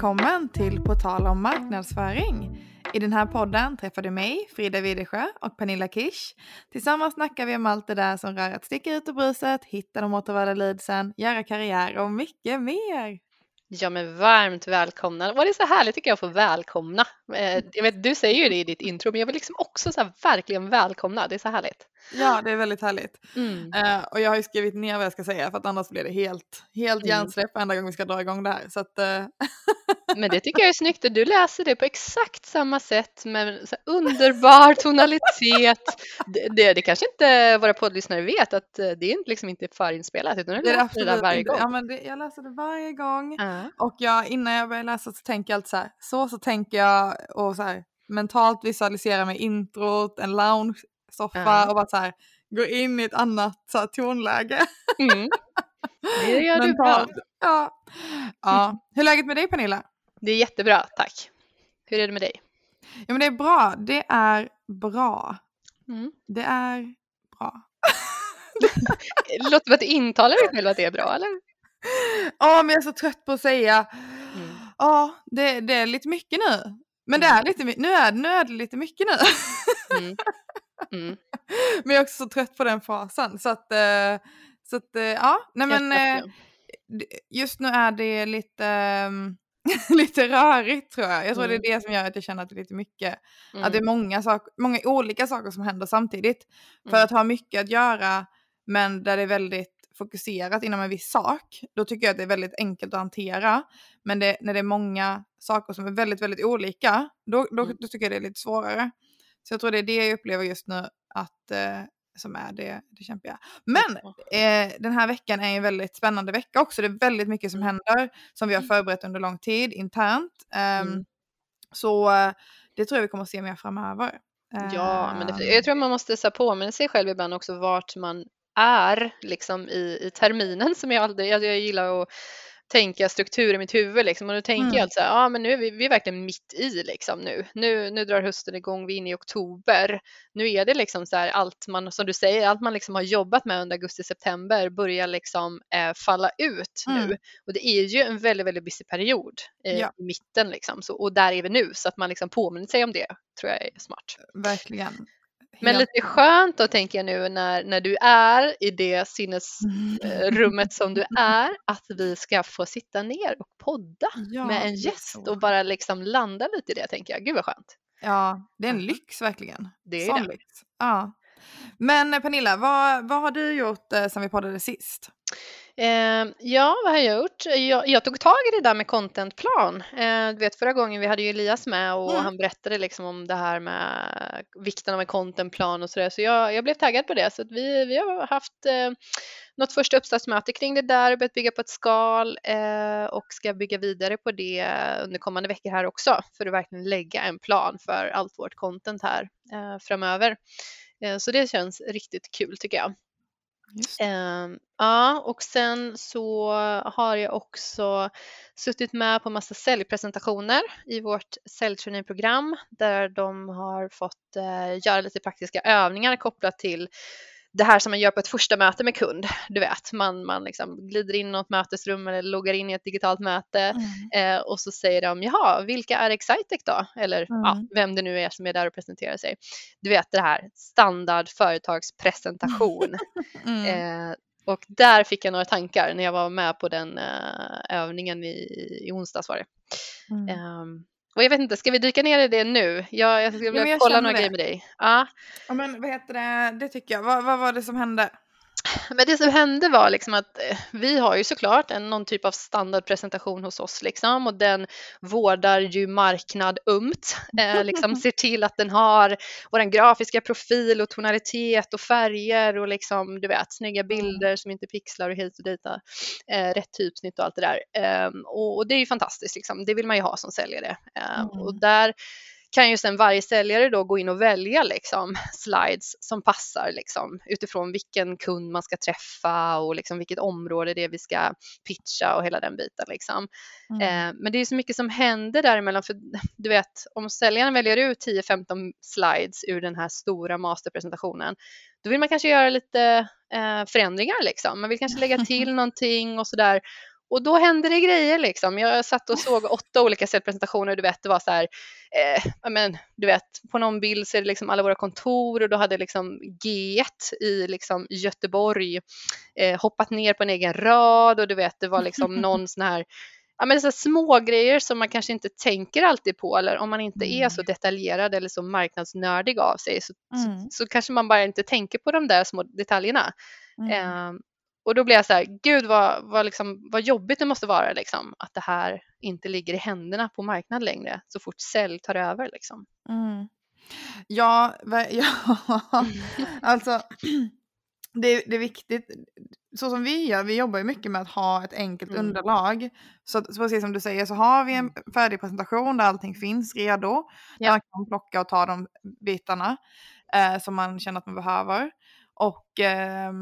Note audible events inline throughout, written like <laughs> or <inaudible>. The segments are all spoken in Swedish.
Välkommen till På tal om marknadsföring. I den här podden träffar du mig, Frida Widesjö och Pernilla Kish. Tillsammans snackar vi om allt det där som rör att sticka ut ur bruset, hitta de återvärda leadsen, göra karriär och mycket mer. Ja men varmt välkomna. Var det så härligt tycker jag att få välkomna. Eh, jag vet, du säger ju det i ditt intro men jag vill liksom också så verkligen välkomna. Det är så härligt. Ja, det är väldigt härligt. Mm. Uh, och jag har ju skrivit ner vad jag ska säga för att annars blir det helt, helt mm. hjärnsläpp varenda gång vi ska dra igång det här. Så att, uh... <laughs> Men det tycker jag är snyggt du läser det på exakt samma sätt med så underbar tonalitet. Det, det, det, kanske inte våra poddlyssnare vet att eh, det är liksom inte förinspelat utan du läser det där varje gång. Ja, men det, jag läser det varje gång uh. och jag, innan jag börjar läsa så tänker jag alltid så här, så så tänker jag och så här mentalt visualisera med introt, en lounge soffa och bara så här, gå in i ett annat så här, tonläge. Mm. Det <laughs> gör du bra. Ja. ja. Hur är läget med dig Pernilla? Det är jättebra, tack. Hur är det med dig? Ja men det är bra, det är bra. Mm. Det är bra. det <laughs> låter som att du intalar dig själv att det är bra eller? Ja men jag är så trött på att säga. Mm. Ja det, det är lite mycket nu. Men det mm. är lite, nu är, nu är det lite mycket nu. Mm. Mm. <laughs> men jag är också så trött på den fasen. Så att, eh, så att eh, ja, nej men eh, just nu är det lite, <laughs> lite rörigt tror jag. Jag tror mm. det är det som gör att jag känner att det är lite mycket. Mm. Att det är mm. många, sak, många olika saker som händer samtidigt. För mm. att ha mycket att göra men där det är väldigt fokuserat inom en viss sak, då tycker jag att det är väldigt enkelt att hantera. Men det, när det är många saker som är väldigt, väldigt olika, då, då, mm. då tycker jag det är lite svårare. Så jag tror det är det jag upplever just nu att eh, som är det, det kämpiga. Men eh, den här veckan är en väldigt spännande vecka också. Det är väldigt mycket som mm. händer som vi har mm. förberett under lång tid internt. Um, mm. Så det tror jag vi kommer att se mer framöver. Ja, men det, ehm. jag tror man måste så påminna sig själv ibland också vart man är liksom i, i terminen som jag aldrig, jag, jag gillar att tänka struktur i mitt huvud liksom. och då tänker mm. jag att så här, ja, men nu är vi, vi är verkligen mitt i liksom nu. nu. Nu drar hösten igång, vi är inne i oktober. Nu är det liksom så här allt man, som du säger, allt man liksom har jobbat med under augusti-september börjar liksom eh, falla ut mm. nu och det är ju en väldigt, väldigt busy period eh, ja. i mitten liksom så, och där är vi nu så att man liksom påminner sig om det tror jag är smart. Verkligen. Men lite skönt då tänker jag nu när, när du är i det sinnesrummet som du är att vi ska få sitta ner och podda ja, med en gäst och bara liksom landa lite i det tänker jag. Gud vad skönt. Ja, det är en lyx verkligen. Det är Sån det. Lyx. Ja. Men Pernilla, vad, vad har du gjort eh, sen vi poddade sist? Eh, ja, vad har jag gjort? Jag, jag, tog tag i det där med contentplan. Eh, du vet förra gången vi hade ju Elias med och mm. han berättade liksom om det här med vikten av en contentplan och sådär. Så jag, jag blev taggad på det. Så vi, vi har haft eh, något första uppstartsmöte kring det där, börjat bygga på ett skal eh, och ska bygga vidare på det under kommande veckor här också för att verkligen lägga en plan för allt vårt content här eh, framöver. Eh, så det känns riktigt kul tycker jag. Um, ja, och sen så har jag också suttit med på massa säljpresentationer i vårt säljtraineeprogram där de har fått uh, göra lite praktiska övningar kopplat till det här som man gör på ett första möte med kund. Du vet, man, man liksom glider in i något mötesrum eller loggar in i ett digitalt möte mm. eh, och så säger de jaha, vilka är Excitec då? Eller mm. ja, vem det nu är som är där och presenterar sig. Du vet det här standard företagspresentation. <laughs> mm. eh, och där fick jag några tankar när jag var med på den eh, övningen i, i onsdags var det. Um, och jag vet inte, ska vi dyka ner i det nu? Jag, jag ska ja, kolla några grejer med dig. Ja. ja men vad heter det, det tycker jag. Vad, vad var det som hände? Men det som hände var liksom att eh, vi har ju såklart en, någon typ av standardpresentation hos oss liksom och den vårdar ju marknad umt, eh, liksom <laughs> ser till att den har våran grafiska profil och tonalitet och färger och liksom du vet snygga bilder som inte pixlar och hit och dit, eh, rätt typsnitt och allt det där. Eh, och, och, det är ju fantastiskt liksom, det vill man ju ha som säljare. Eh, mm. Och där kan ju sen varje säljare då gå in och välja liksom <laughs> slides som passar liksom utifrån vilken kund man ska träffa och liksom vilket område det är vi ska pitcha och hela den biten liksom. Mm. Eh, men det är så mycket som händer däremellan för du vet om säljaren väljer ut 10-15 slides ur den här stora masterpresentationen då vill man kanske göra lite eh, förändringar liksom. Man vill kanske lägga <laughs> till någonting och sådär och då händer det grejer liksom. Jag satt och såg åtta olika säljpresentationer, du vet, det var så här, eh, men, du vet, på någon bild så är det liksom alla våra kontor och då hade liksom G1 i liksom Göteborg eh, hoppat ner på en egen rad och du vet, det var liksom <laughs> någon sån här ja, men så små grejer som man kanske inte tänker alltid på eller om man inte är så mm. detaljerad eller så marknadsnördig av sig så, mm. så, så, kanske man bara inte tänker på de där små detaljerna. Mm. Eh, och då blir jag så här, gud vad, vad, liksom, vad jobbigt det måste vara liksom, att det här inte ligger i händerna på marknaden längre så fort sälj tar över. Liksom. Mm. Ja, <laughs> ja alltså <clears throat> det, det är viktigt, så som vi gör, vi jobbar ju mycket med att ha ett enkelt mm. underlag. Så, så precis som du säger så har vi en mm. färdig presentation där allting finns redo. Ja. Där man kan plocka och ta de bitarna eh, som man känner att man behöver. Och eh,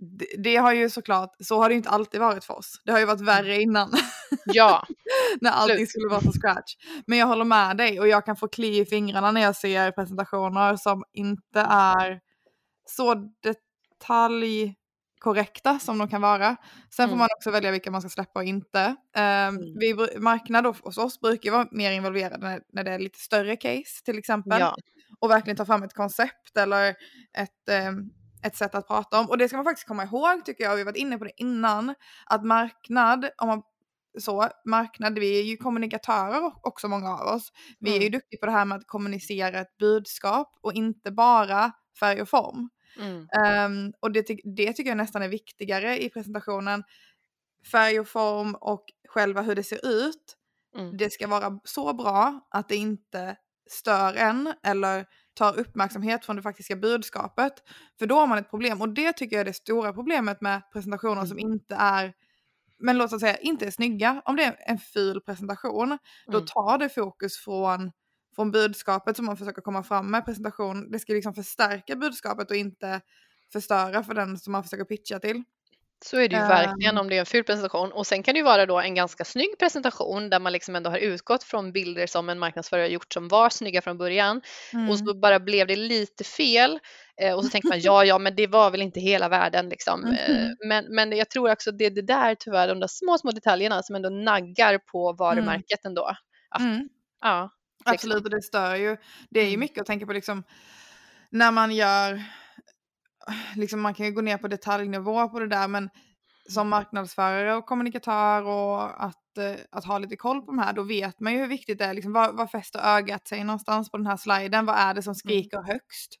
det, det, har ju såklart, så har det inte alltid varit för oss. Det har ju varit värre mm. innan. <laughs> Ja. när allting Slut. skulle vara från scratch. Men jag håller med dig och jag kan få kli i fingrarna när jag ser presentationer som inte är så detalj korrekta som de kan vara. Sen mm. får man också välja vilka man ska släppa och inte. Um, mm. vi, marknad hos oss brukar vara mer involverade när, när, det är lite större case till exempel. Ja. Och verkligen ta fram ett koncept eller ett, um, ett sätt att prata om. Och det ska man faktiskt komma ihåg tycker jag, vi har varit inne på det innan, att marknad, om man så, marknad, vi är ju kommunikatörer också många av oss. Vi mm. är ju duktiga på det här med att kommunicera ett budskap och inte bara färg och form. Mm. Um, och det, det tycker jag nästan är viktigare i presentationen. Färg och form och själva hur det ser ut. Mm. Det ska vara så bra att det inte stör en eller tar uppmärksamhet från det faktiska budskapet. För då har man ett problem och det tycker jag är det stora problemet med presentationer mm. som inte är men låt oss säga inte är snygga. Om det är en ful presentation, mm. då tar det fokus från från budskapet som man försöker komma fram med presentation. Det ska liksom förstärka budskapet och inte förstöra för den som man försöker pitcha till. Så är det ju verkligen om det är en ful presentation och sen kan det ju vara då en ganska snygg presentation där man liksom ändå har utgått från bilder som en marknadsförare gjort som var snygga från början mm. och så bara blev det lite fel eh, och så tänker man ja, ja, men det var väl inte hela världen liksom. Mm. men, men jag tror också det är det där tyvärr, de där små, små detaljerna som ändå naggar på varumärket mm. ändå. Att, mm. Ja. Absolut, och det stör ju. Det är ju mm. mycket att tänka på liksom när man gör, liksom man kan ju gå ner på detaljnivå på det där men som mm. marknadsförare och kommunikatör och att, eh, att ha lite koll på de här, då vet man ju hur viktigt det är. Liksom, vad, vad fäster ögat sig någonstans på den här sliden? Vad är det som mm. skriker mm. högst?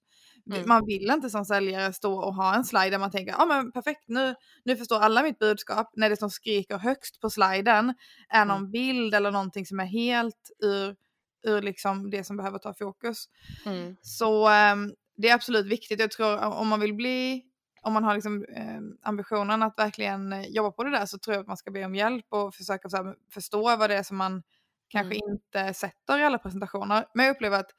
Mm. Man vill inte som säljare stå och ha en slide där man tänker, ja ah, men perfekt, nu, nu förstår alla mitt budskap. När det som skriker högst på sliden är någon mm. bild eller någonting som är helt ur ur liksom det som behöver ta fokus. Mm. Så um, det är absolut viktigt. Jag tror om man vill bli, om man har liksom, um, ambitionen att verkligen uh, jobba på det där så tror jag att man ska be om hjälp och försöka här, förstå vad det är som man kanske mm. inte sätter i alla presentationer. Men jag upplever att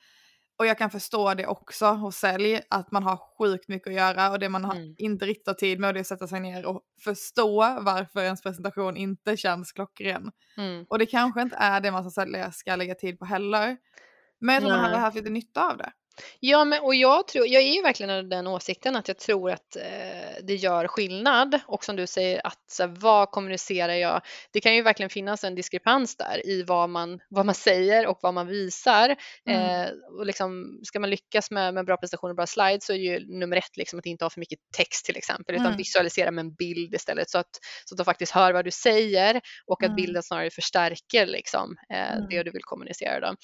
och jag kan förstå det också hos sälj, att man har sjukt mycket att göra och det man mm. inte riktigt har tid med det är att sätta sig ner och förstå varför ens presentation inte känns klockren. Mm. Och det kanske inte är det man som säljare ska lägga tid på heller. Men jag tror man hade haft lite nytta av det. Ja, men, och jag, tror, jag är ju verkligen av den åsikten att jag tror att eh, det gör skillnad. Och som du säger, att så här, vad kommunicerar jag? Det kan ju verkligen finnas en diskrepans där i vad man, vad man säger och vad man visar. Mm. Eh, och liksom, ska man lyckas med, med bra prestationer och bra slides så är ju nummer ett liksom att inte ha för mycket text till exempel, utan mm. visualisera med en bild istället så att, så att de faktiskt hör vad du säger och att mm. bilden snarare förstärker liksom, eh, det mm. du vill kommunicera. Då.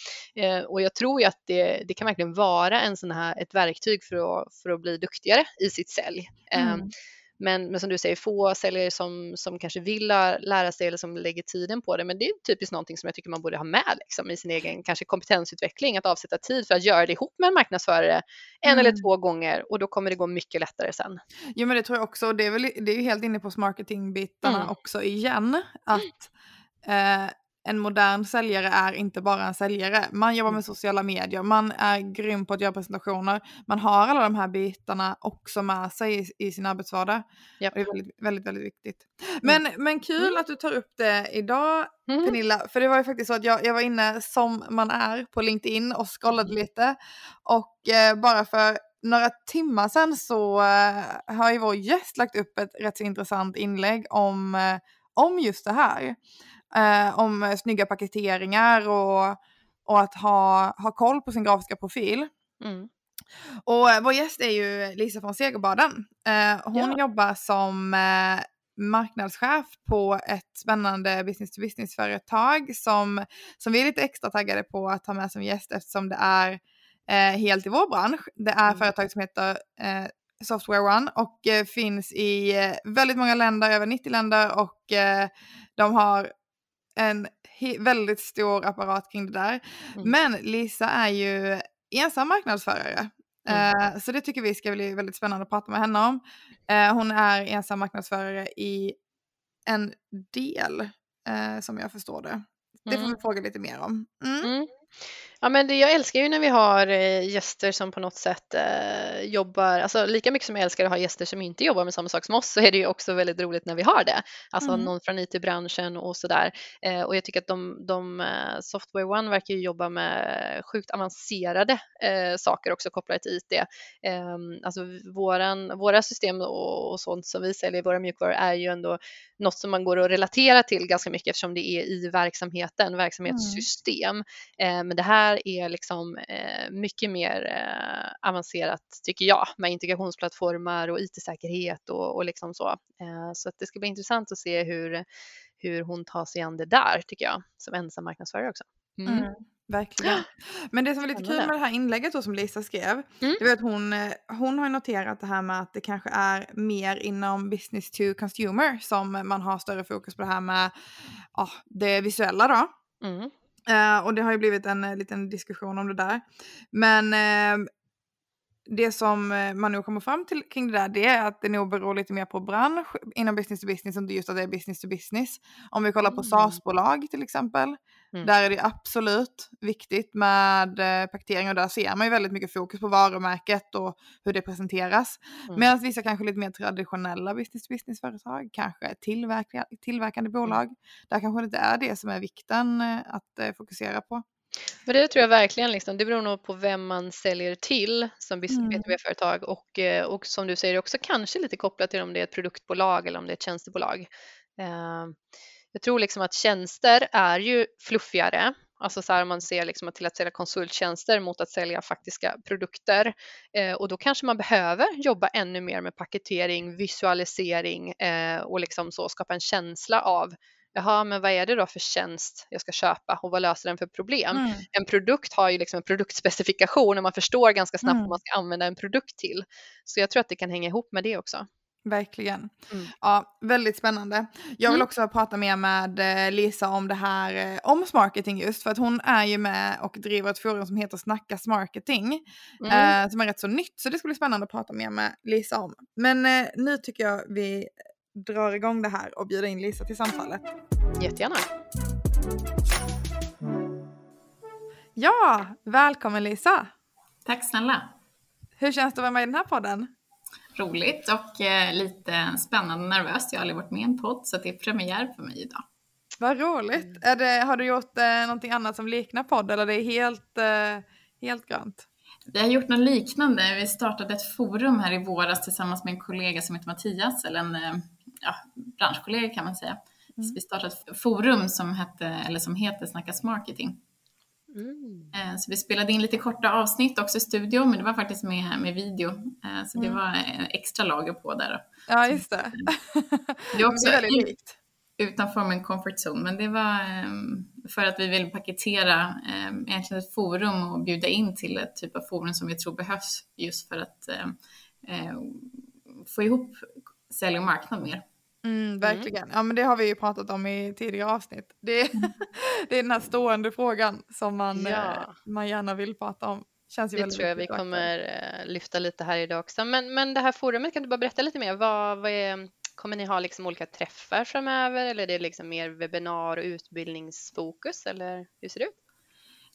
Eh, och jag tror ju att det, det kan verkligen vara vara en sån här, ett verktyg för att, för att bli duktigare i sitt sälj. Ehm, mm. Men, men som du säger, få säljare som, som kanske vill lära sig eller som lägger tiden på det. Men det är typiskt någonting som jag tycker man borde ha med liksom, i sin egen kanske kompetensutveckling, att avsätta tid för att göra det ihop med en marknadsförare en mm. eller två gånger och då kommer det gå mycket lättare sen. Jo men det tror jag också, det är, väl, det är ju helt inne på marketingbitarna mm. också igen. Att eh, en modern säljare är inte bara en säljare. Man jobbar med mm. sociala medier, man är grym på att göra presentationer. Man har alla de här bitarna också med sig i, i sin arbetsvardag. Yep. Det är väldigt, väldigt, väldigt viktigt. Men, mm. men kul mm. att du tar upp det idag mm. Pernilla. För det var ju faktiskt så att jag, jag var inne som man är på LinkedIn och scrollade mm. lite. Och eh, bara för några timmar sedan så eh, har ju vår gäst lagt upp ett rätt så intressant inlägg om eh, om just det här. Eh, om snygga paketeringar och, och att ha, ha koll på sin grafiska profil. Mm. Och vår gäst är ju Lisa från Segerbaden. Eh, hon ja. jobbar som eh, marknadschef på ett spännande business to business-företag som, som vi är lite extra taggade på att ha med som gäst eftersom det är eh, helt i vår bransch. Det är mm. företag som heter eh, Software One och eh, finns i eh, väldigt många länder, över 90 länder och eh, de har en väldigt stor apparat kring det där. Mm. Men Lisa är ju ensam marknadsförare. Mm. Uh, så det tycker vi ska bli väldigt spännande att prata med henne om. Uh, hon är ensam marknadsförare i en del, uh, som jag förstår det. Det får mm. vi fråga lite mer om. Mm. Mm. Ja, men det, jag älskar ju när vi har eh, gäster som på något sätt eh, jobbar, alltså lika mycket som jag älskar att ha gäster som inte jobbar med samma sak som oss så är det ju också väldigt roligt när vi har det. Alltså mm. någon från IT-branschen och sådär. Eh, och jag tycker att de, de eh, Software One verkar ju jobba med sjukt avancerade eh, saker också kopplat till IT. Ehm, alltså våran, våra system och, och sånt som vi säljer, våra mjukvaror är ju ändå något som man går att relatera till ganska mycket eftersom det är i verksamheten, verksamhetssystem. Mm. Men det här är liksom eh, mycket mer eh, avancerat tycker jag med integrationsplattformar och IT-säkerhet och, och liksom så. Eh, så att det ska bli intressant att se hur, hur hon tar sig an det där tycker jag som ensam marknadsförare också. Mm. Mm, verkligen. Men det som var lite kul med det här inlägget då som Lisa skrev, mm. det var att hon, eh, hon har noterat det här med att det kanske är mer inom business to consumer som man har större fokus på det här med oh, det visuella då. Mm. Uh, och det har ju blivit en uh, liten diskussion om det där. Men uh, det som man nu kommer fram till kring det där det är att det nog beror lite mer på bransch inom business to business, inte just att det är business to business. Om vi kollar på mm. SaaS-bolag till exempel, mm. där är det absolut viktigt med eh, paketering och där ser man ju väldigt mycket fokus på varumärket och hur det presenteras. Mm. Medan vissa kanske lite mer traditionella business to business-företag, kanske tillverka, tillverkande mm. bolag, där kanske det inte är det som är vikten eh, att eh, fokusera på. Men det tror jag verkligen, liksom, det beror nog på vem man säljer till som mm. B2B-företag och, eh, och som du säger också kanske lite kopplat till om det är ett produktbolag eller om det är ett tjänstebolag. Eh, jag tror liksom att tjänster är ju fluffigare, alltså så här om man ser liksom till att sälja konsulttjänster mot att sälja faktiska produkter eh, och då kanske man behöver jobba ännu mer med paketering, visualisering och liksom så skapa en känsla av jaha, men vad är det då för tjänst jag ska köpa och vad löser den för problem? Mm. En produkt har ju liksom en produktspecifikation och man förstår ganska snabbt mm. vad man ska använda en produkt till. Så jag tror att det kan hänga ihop med det också. Verkligen. Mm. Ja, väldigt spännande. Jag vill mm. också prata mer med eh, Lisa om det här eh, om marketing just för att hon är ju med och driver ett forum som heter Snackas marketing mm. eh, som är rätt så nytt så det ska bli spännande att prata mer med Lisa om. Men eh, nu tycker jag vi drar igång det här och bjuder in Lisa till samtalet. Jättegärna. Ja, välkommen Lisa. Tack snälla. Hur känns det att vara med i den här podden? Roligt och eh, lite spännande och nervöst. Jag har aldrig varit med i en podd så det är premiär för mig idag. Vad roligt. Mm. Är det, har du gjort eh, någonting annat som liknar podd eller är det helt, eh, helt grönt? Vi har gjort något liknande. Vi startade ett forum här i våras tillsammans med en kollega som heter Mattias, eller en eh, ja, branschkollega kan man säga. Mm. Vi startade ett forum som, hette, eller som heter Snackas marketing. Mm. Eh, så vi spelade in lite korta avsnitt också i studio, men det var faktiskt med, med video. Eh, så det mm. var extra lager på där. Ja, just det. <laughs> Det är också det utanför min comfort zone, men det var ehm, för att vi vill paketera ehm, egentligen ett forum och bjuda in till ett typ av forum som vi tror behövs just för att eh, få ihop sälj och marknad mer. Mm, verkligen. Ja men det har vi ju pratat om i tidigare avsnitt. Det är, <laughs> det är den här stående frågan som man, ja. eh, man gärna vill prata om. Känns ju det tror jag vi kommer eh, lyfta lite här idag också. Men, men det här forumet, kan du bara berätta lite mer? Vad, vad är, kommer ni ha liksom olika träffar framöver eller är det liksom mer webbinar och utbildningsfokus eller hur ser det ut?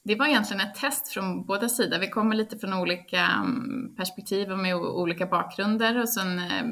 Det var egentligen ett test från båda sidor. Vi kommer lite från olika mm, perspektiv och med olika bakgrunder och sen eh,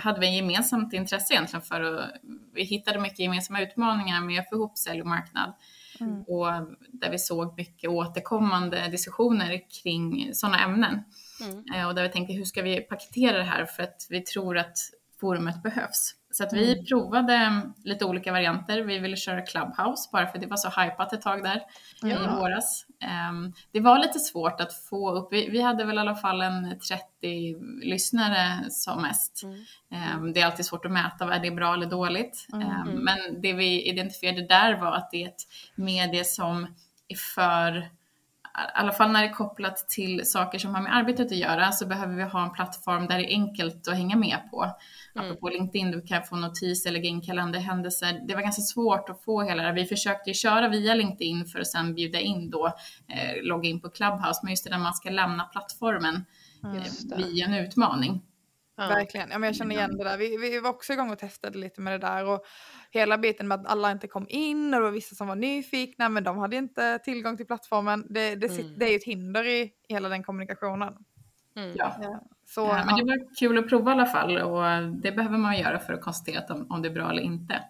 hade vi en gemensamt intresse egentligen för att, vi hittade mycket gemensamma utmaningar med att få ihop sälj och marknad. Mm. Och där vi såg mycket återkommande diskussioner kring sådana ämnen. Mm. Eh, och där vi tänkte hur ska vi paketera det här för att vi tror att forumet behövs. Så att vi mm. provade lite olika varianter. Vi ville köra Clubhouse bara för det var så hypat ett tag där ja. i våras. Um, det var lite svårt att få upp, vi, hade väl i alla fall en 30 lyssnare som mest. Mm. Um, det är alltid svårt att mäta, är det bra eller dåligt? Mm. Um, men det vi identifierade där var att det är ett medie som är för i alla fall när det är kopplat till saker som har med arbetet att göra så behöver vi ha en plattform där det är enkelt att hänga med på. Mm. Apropå LinkedIn, du kan få notis eller lägga in kalenderhändelser. Det var ganska svårt att få hela det Vi försökte köra via LinkedIn för att sedan bjuda in då, eh, logga in på Clubhouse, men just det när man ska lämna plattformen mm, eh, via en utmaning. Ja. Verkligen, ja, men jag känner igen det där. Vi, vi var också igång och testade lite med det där och hela biten med att alla inte kom in och det var vissa som var nyfikna men de hade inte tillgång till plattformen. Det, det, mm. det är ju ett hinder i hela den kommunikationen. Mm. Ja. ja. Så, ja, men det var kul att prova i alla fall och det behöver man göra för att konstatera om, om det är bra eller inte.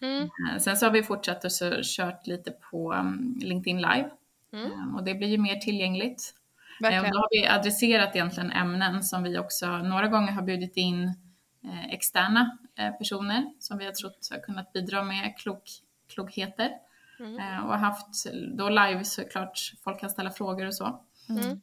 Mm. Eh, sen så har vi fortsatt och så kört lite på um, LinkedIn live mm. um, och det blir ju mer tillgängligt. Verkligen. Och då har vi adresserat egentligen ämnen som vi också några gånger har bjudit in eh, externa eh, personer som vi har trott har kunnat bidra med klok, klokheter. Mm. Eh, och haft då live såklart, folk kan ställa frågor och så. Mm.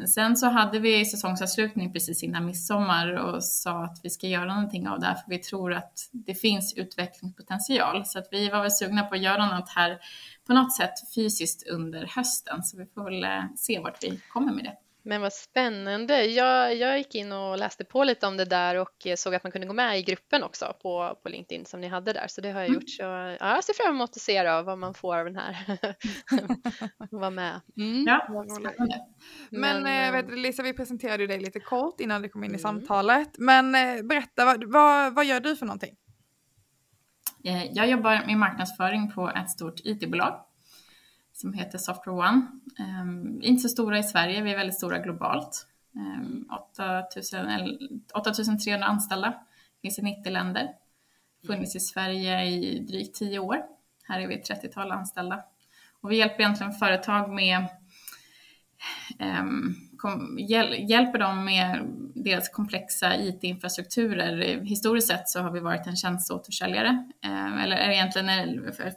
Um, sen så hade vi säsongsavslutning precis innan midsommar och sa att vi ska göra någonting av det här för vi tror att det finns utvecklingspotential. Så att vi var väl sugna på att göra något här på något sätt fysiskt under hösten. Så vi får väl eh, se vart vi kommer med det. Men vad spännande. Jag, jag gick in och läste på lite om det där och såg att man kunde gå med i gruppen också på, på LinkedIn som ni hade där. Så det har jag mm. gjort. Så, ja, jag ser fram emot att se då, vad man får av den här. <laughs> Vara med. Mm. Ja, Men, Men äh, Lisa, vi presenterade dig lite kort innan du kom in mm. i samtalet. Men äh, berätta, vad, vad, vad gör du för någonting? Jag jobbar med marknadsföring på ett stort IT-bolag som heter Software One. Um, inte så stora i Sverige, vi är väldigt stora globalt. Ehm, um, 8300 anställda, finns i 90 länder. Funnits i Sverige i drygt 10 år. Här är vi ett 30-tal anställda. Och vi hjälper egentligen företag med um, kom, hjäl, hjälper dem med deras komplexa IT-infrastrukturer. Historiskt sett så har vi varit en tjänsteåtersäljare, eh, eller egentligen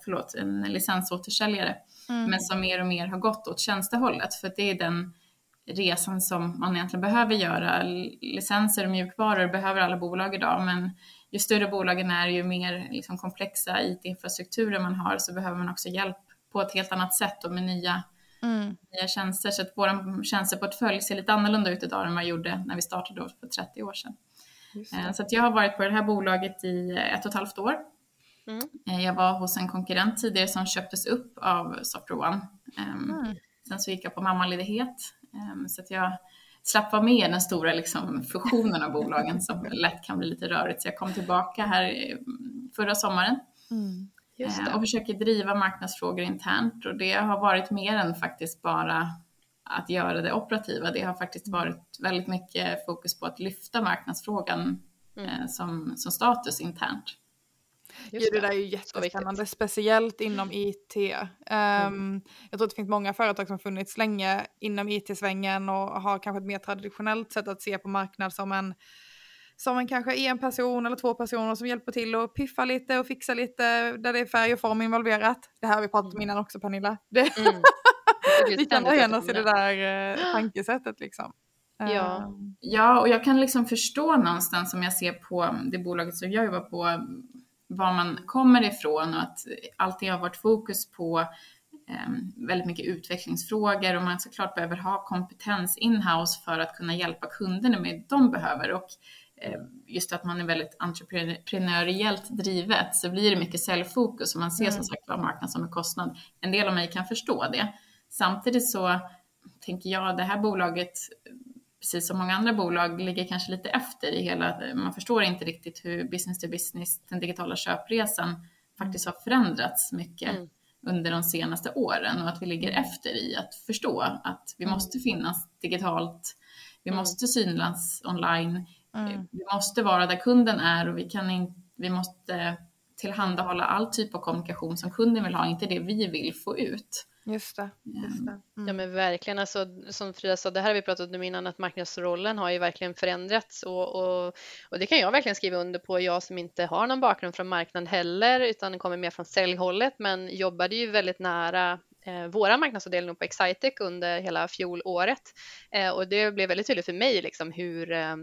förlåt, en licensåtersäljare mm. men som mer och mer har gått åt tjänstehållet för det är den resan som man egentligen behöver göra. Licenser och mjukvaror behöver alla bolag idag, men ju större bolagen är, ju mer liksom komplexa IT-infrastrukturer man har, så behöver man också hjälp på ett helt annat sätt och med nya, mm. nya tjänster. Så att vår tjänsteportfölj ser lite annorlunda ut idag än vad gjorde när vi startade för 30 år sedan. Eh, så att jag har varit på det här bolaget i ett och ett halvt år Mm. Eh, jag var hos en konkurrent tidigare som köptes upp av Software One. Ehm, mm. Sen så gick jag på mammaledighet ehm, så att jag slapp vara med i den stora liksom, fusionen av bolagen som <laughs> lätt kan bli lite rörigt. Så jag kom tillbaka här förra sommaren mm. Och försöker driva marknadsfrågor internt och det har varit mer än faktiskt bara att göra det operativa. Det har faktiskt varit väldigt mycket fokus på att lyfta marknadsfrågan mm. Eh, som, som status internt. Just det. det där är ju jättespännande, speciellt inom IT. Um, mm. Ehm, jag tror att det finns många företag som funnits länge inom IT-svängen och har kanske ett mer traditionellt sätt att se på marknad som en som en kanske en person eller två personer som hjälper till och piffa lite och fixa lite där det är färg och form involverat. Det här har vi pratat om mm. innan också Pernilla. Det, mm. <laughs> vi känner igen oss i det där eh, tankesättet liksom. Ja. Um. ja, och jag kan liksom förstå någonstans som jag ser på det bolaget som jag jobbar på var man kommer ifrån och att alltid har varit fokus på eh, väldigt mycket utvecklingsfrågor och man såklart behöver ha kompetens inhouse för att kunna hjälpa kunderna med det de behöver. Och eh, just att man är väldigt entreprenöriellt drivet så blir det mycket säljfokus och man ser mm. som sagt var marknad som en kostnad. En del av mig kan förstå det. Samtidigt så tänker jag det här bolaget precis som många andra bolag, ligger kanske lite efter i hela, man förstår inte riktigt hur business to business, den digitala köpresan faktiskt har förändrats mycket mm. under de senaste åren och att vi ligger efter i att förstå att vi mm. måste finnas digitalt, vi mm. måste synas online, mm. vi måste vara där kunden är och vi kan inte, vi måste tillhandahålla all typ av kommunikation som kunden vill ha, inte det vi vill få ut. Just det. Just det. Mm. Ja men verkligen, alltså, som Frida sa, det här har vi pratat om innan, att marknadsrollen har ju verkligen förändrats och, och, och, det kan jag verkligen skriva under på, jag som inte har någon bakgrund från marknaden heller, utan kommer mer från säljhållet, men jobbade ju väldigt nära eh, våra marknadsavdelning på Excitec under hela fjolåret eh, och det blev väldigt tydligt för mig liksom hur eh,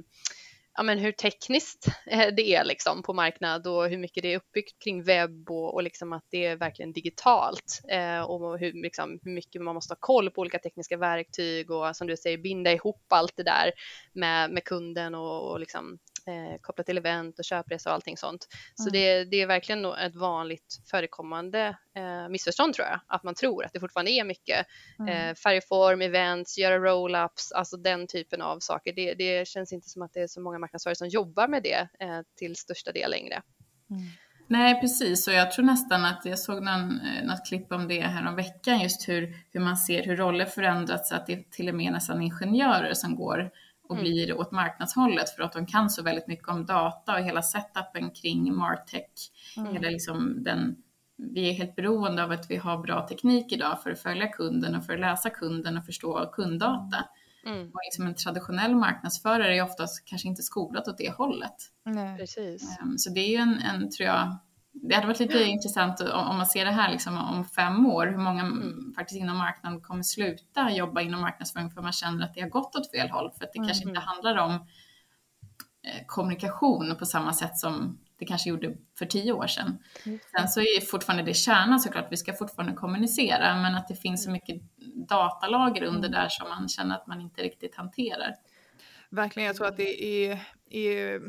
ja, men hur tekniskt eh, det är liksom på marknad och hur mycket det är uppbyggt kring webb och, och liksom att det är verkligen digitalt eh, och hur, liksom, hur mycket man måste ha koll på olika tekniska verktyg och som du säger binda ihop allt det där med, med kunden och, och liksom, eh, kopplat till event och köpresa och allting sånt. Så mm. det, det, är verkligen ett vanligt förekommande eh, missförstånd tror jag, att man tror att det fortfarande är mycket mm. eh, färgform, events, göra roll-ups, alltså den typen av saker. Det, det, känns inte som att det är så många marknadsförare som jobbar med det eh, till största del längre. Mm. Nej, precis. Och jag tror nästan att jag såg någon, eh, något klipp om det här om veckan, just hur, hur man ser hur roller förändrats, att det är till och med nästan ingenjörer som går och mm. blir åt marknadshållet för att de kan så väldigt mycket om data och hela setupen kring Martech. Mm. Hela liksom den, vi är helt beroende av att vi har bra teknik idag för att följa kunden och för att läsa kunden och förstå kunddata. Mm. Och liksom en traditionell marknadsförare är oftast kanske inte skolad åt det hållet. Nej. Precis. Um, så det är ju en, en, tror jag, det hade varit lite mm. intressant om man ser det här liksom om fem år, hur många mm. faktiskt inom marknaden kommer sluta jobba inom marknadsföring för man känner att det har gått åt fel håll. För att det mm. kanske inte handlar om eh, kommunikation på samma sätt som det kanske gjorde för tio år sedan. Mm. Sen så är fortfarande det kärnan såklart, vi ska fortfarande kommunicera, men att det finns så mm. mycket datalager under mm. där som man känner att man inte riktigt hanterar. Verkligen, jag tror att det är, är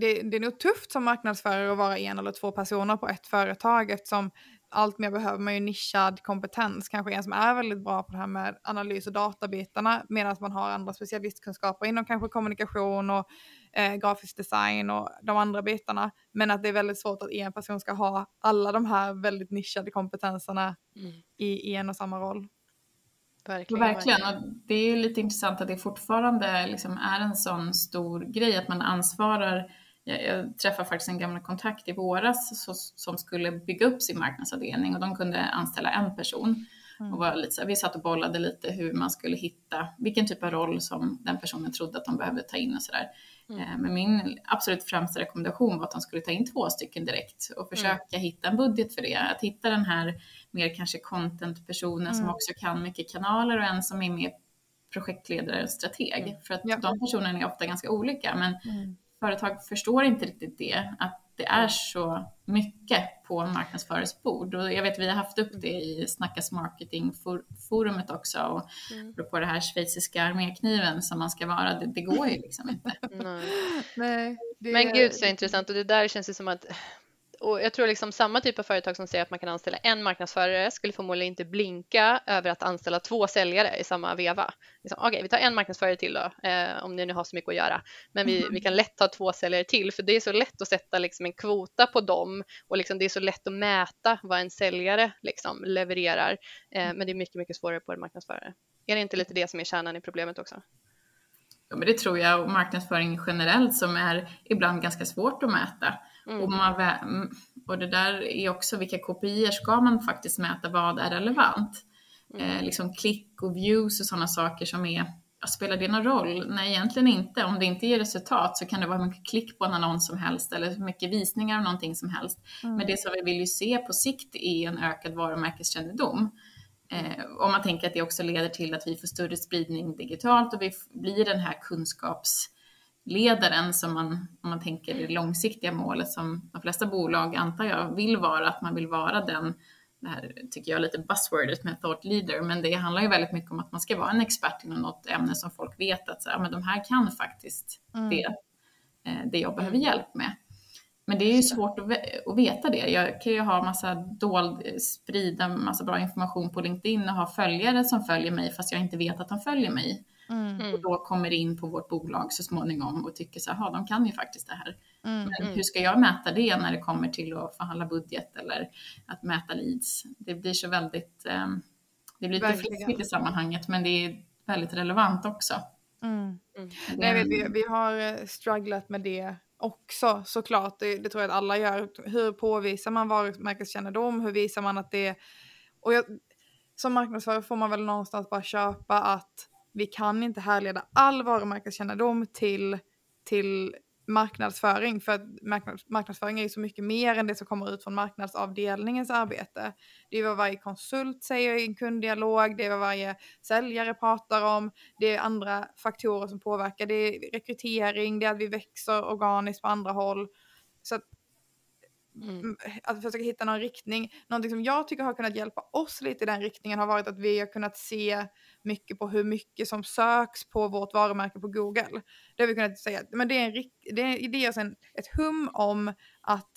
det, det är nog tufft som marknadsförare att vara en eller två personer på ett företag eftersom allt mer behöver man ju nischad kompetens, kanske en som är väldigt bra på det här med analys och databitarna medan man har andra specialistkunskaper inom kanske kommunikation och eh, grafisk design och de andra bitarna. Men att det är väldigt svårt att en person ska ha alla de här väldigt nischade kompetenserna mm. i, i en och samma roll. Verkligen. verkligen. Och det är lite intressant att det fortfarande liksom är en sån stor grej att man ansvarar. Jag, jag träffade faktiskt en gammal kontakt i våras så, som skulle bygga upp sin marknadsavdelning och de kunde anställa en person. Mm. Och var lite så vi satt och bollade lite hur man skulle hitta vilken typ av roll som den personen trodde att de behövde ta in och sådär. Mm. Eh, men min absolut främsta rekommendation var att de skulle ta in två stycken direkt och försöka mm. hitta en budget för det. Att hitta den här mer kanske content-personen mm. som också kan mycket kanaler och en som är mer projektledare och strateg. Mm. För att ja. de personerna är ofta ganska olika men mm. företag förstår inte riktigt det, att det är så mycket på marknadsförares bord. Och jag vet vi har haft upp det i Snackas marketing-forumet också och mm. på det här schweiziska armékniven som man ska vara, det, det går ju liksom inte. <laughs> Nej. Nej, det... Men gud så intressant och det där känns ju som att och jag tror liksom samma typ av företag som säger att man kan anställa en marknadsförare skulle förmodligen inte blinka över att anställa två säljare i samma veva. Liksom, Okej, okay, vi tar en marknadsförare till då, eh, om ni nu har så mycket att göra. Men vi, vi kan lätt ta två säljare till, för det är så lätt att sätta liksom en kvota på dem och liksom det är så lätt att mäta vad en säljare liksom levererar. Eh, men det är mycket, mycket svårare på en marknadsförare. Är det inte lite det som är kärnan i problemet också? Ja, men det tror jag och marknadsföring generellt som är ibland ganska svårt att mäta. Mm. Och, man, och det där är också vilka KPI ska man faktiskt mäta, vad är relevant? Mm. Eh, liksom klick och views och sådana saker som är, spelar det någon roll? Nej, egentligen inte. Om det inte ger resultat så kan det vara hur mycket klick på en annons som helst eller hur mycket visningar av någonting som helst. Mm. Men det som vi vill ju se på sikt är en ökad varumärkeskännedom. Eh, om man tänker att det också leder till att vi får större spridning digitalt och vi blir den här kunskaps ledaren som man, om man tänker det långsiktiga målet som de flesta bolag antar jag vill vara, att man vill vara den, det här tycker jag är lite buzzwordet med thought leader, men det handlar ju väldigt mycket om att man ska vara en expert inom något ämne som folk vet att så, ja, men de här kan faktiskt mm. det, eh, det jag behöver hjälp med. Men det är ju svårt att veta det. Jag kan ju ha massa dold, sprida massa bra information på LinkedIn och ha följare som följer mig fast jag inte vet att de följer mig. Mm. Och då kommer in på vårt bolag så småningom och tycker så här, de kan ju faktiskt det här. Mm. Men hur ska jag mäta det när det kommer till att förhandla budget eller att mäta leads? Det blir så väldigt, um, det blir lite fluffigt i sammanhanget men det är väldigt relevant också. Mm. Mm. Nej, vi, vi har eh, strugglat med det också såklart, det, det tror jag att alla gör. Hur påvisar man varumärkeskännedom? Hur visar man att det... Och jag, som marknadsförare får man väl någonstans bara köpa att vi kan inte härleda all varumärkeskännedom till, till marknadsföring för att marknadsföring är ju så mycket mer än det som kommer ut från marknadsavdelningens arbete. Det är vad varje konsult säger i en kunddialog, det är vad varje säljare pratar om, det är andra faktorer som påverkar, det är rekrytering, det är att vi växer organiskt på andra håll. Så att Mm. Att försöka hitta någon riktning. Någonting som jag tycker har kunnat hjälpa oss lite i den riktningen har varit att vi har kunnat se mycket på hur mycket som söks på vårt varumärke på Google. Det har vi kunnat säga, men det, är en, det, är, det en, ett hum om att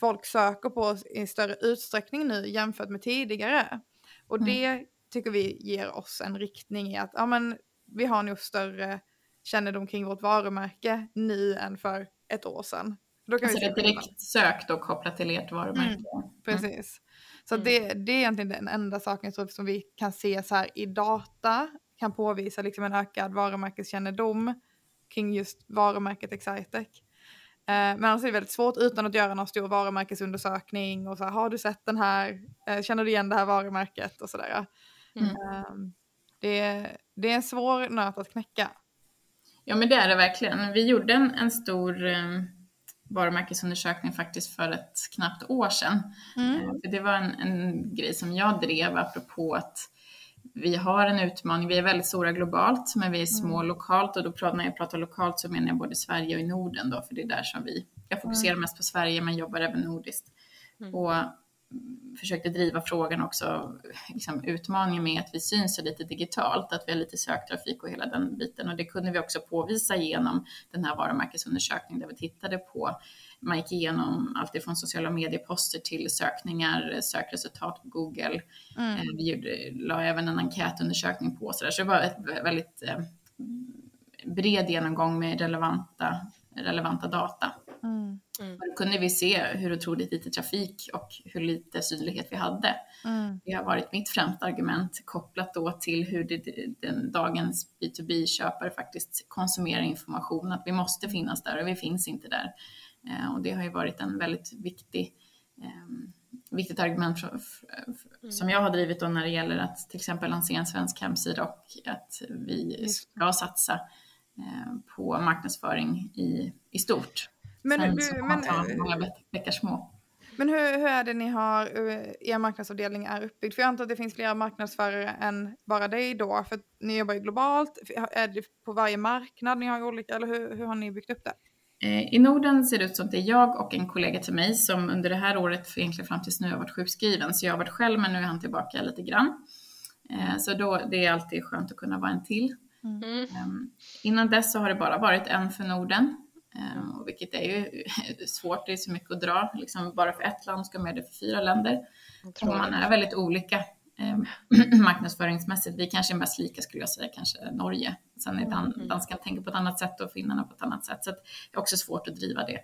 folk söker på oss i större utsträckning nu jämfört med tidigare. Och mm. det tycker vi ger oss en riktning i att ja, men, vi har nog större kännedom kring vårt varumärke nu än för ett år sedan. Då kan alltså vi ett direkt sök då kopplat till ert varumärke. Mm, mm. precis. Så mm. det, det är egentligen den enda saken som vi kan se så här i data kan påvisa liksom en ökad varumärkeskännedom kring just varumärket Excitec. Eh, men annars är det väldigt svårt utan att göra någon stor varumärkesundersökning och så här, har du sett den här, eh, känner du igen det här varumärket och sådär. Mm. Eh, det, det är en svår nöt att knäcka. Ja men det är det verkligen. Vi gjorde en, en stor varumärkesundersökning faktiskt för ett knappt år sedan. Mm. Eh, för det var en, en grej som jag drev apropå att vi har en utmaning. Vi är väldigt stora globalt, men vi är små mm. lokalt och då pratar, när jag pratar lokalt så menar jag både Sverige och i Norden då, för det är där som vi, jag fokuserar mm. mest på Sverige men jobbar även nordiskt. Mm. Och försökte driva frågan också, liksom utmaningen med att vi syns så lite digitalt, att vi har lite söktrafik och hela den biten. Och det kunde vi också påvisa genom den här varumärkesundersökningen där vi tittade på, man gick igenom allt ifrån sociala medieposter till sökningar, sökresultat på Google. Mm. Eh, vi gjorde, la även en enkätundersökning på så där, så det var ett väldigt eh, bred genomgång med relevanta, relevanta data. Mm. Mm. Då kunde vi se hur otroligt lite trafik och hur lite synlighet vi hade. Mm. Det har varit mitt främsta argument kopplat då till hur det, den, dagens B2B-köpare faktiskt konsumerar information, att vi måste finnas där och vi finns inte där. Eh, och det har ju varit en väldigt viktig eh, viktigt argument för, för, för, som jag har drivit då när det gäller att till exempel lansera en svensk hemsida och att vi ska satsa eh, på marknadsföring i, i stort. Men, Sen så men, många bäckar små. Men hur, hur är det ni har, er marknadsavdelning är uppbyggd? För jag antar att det finns fler marknadsförare än bara dig då, för ni jobbar ju globalt. Är det på varje marknad ni har olika, eller hur, hur har ni byggt upp det? Eh, I Norden ser det ut som att det är jag och en kollega till mig som under det här året, för egentligen fram tills nu, har varit sjukskriven. Så jag har varit själv, men nu är han tillbaka lite grann. Eh, så då, det är alltid skönt att kunna vara en till. Mm. Ehm, innan dess så har det bara varit en för Norden. Och vilket är ju <laughs> svårt, det är så mycket att dra. Liksom bara för ett land ska göra det för fyra länder. Och man är väldigt olika eh, <clears throat> marknadsföringsmässigt. Vi kanske är mest lika skulle jag säga, kanske Norge. Sen är dan mm. danskarna tänker på ett annat sätt och finnarna på ett annat sätt. Så det är också svårt att driva det.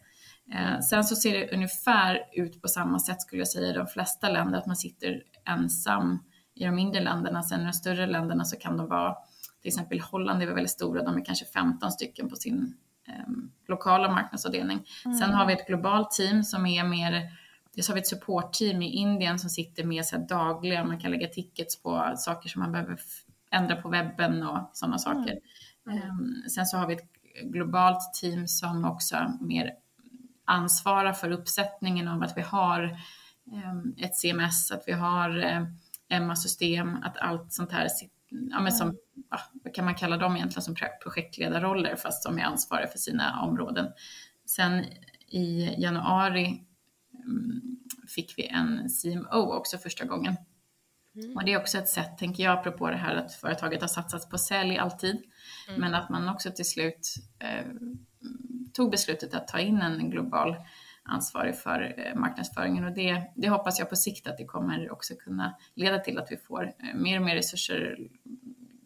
Eh, sen så ser det ungefär ut på samma sätt skulle jag säga i de flesta länder, att man sitter ensam i de mindre länderna. Sen i de större länderna så kan de vara, till exempel Holland är väldigt stora, de är kanske 15 stycken på sin lokala marknadsavdelning. Mm. Sen har vi ett globalt team som är mer Dels har vi ett supportteam i Indien som sitter med så dagliga, man kan lägga tickets på saker som man behöver ändra på webben och sådana saker. Mm. Um, sen så har vi ett globalt team som också mer ansvarar för uppsättningen av att vi har um, ett CMS, att vi har Emma-system, att allt sånt här ja, men som, ja, vad kan man kalla dem egentligen, som projektledarroller fast de är ansvariga för sina områden. Sen i januari um, fick vi en CMO också första gången. Mm. Och det är också ett sätt, tänker jag, apropå det här att företaget har satsat på sälj alltid, mm. men att man också till slut eh, tog beslutet att ta in en global ansvarig för eh, marknadsföringen och det, det hoppas jag på sikt att det kommer också kunna leda till att vi får eh, mer och mer resurser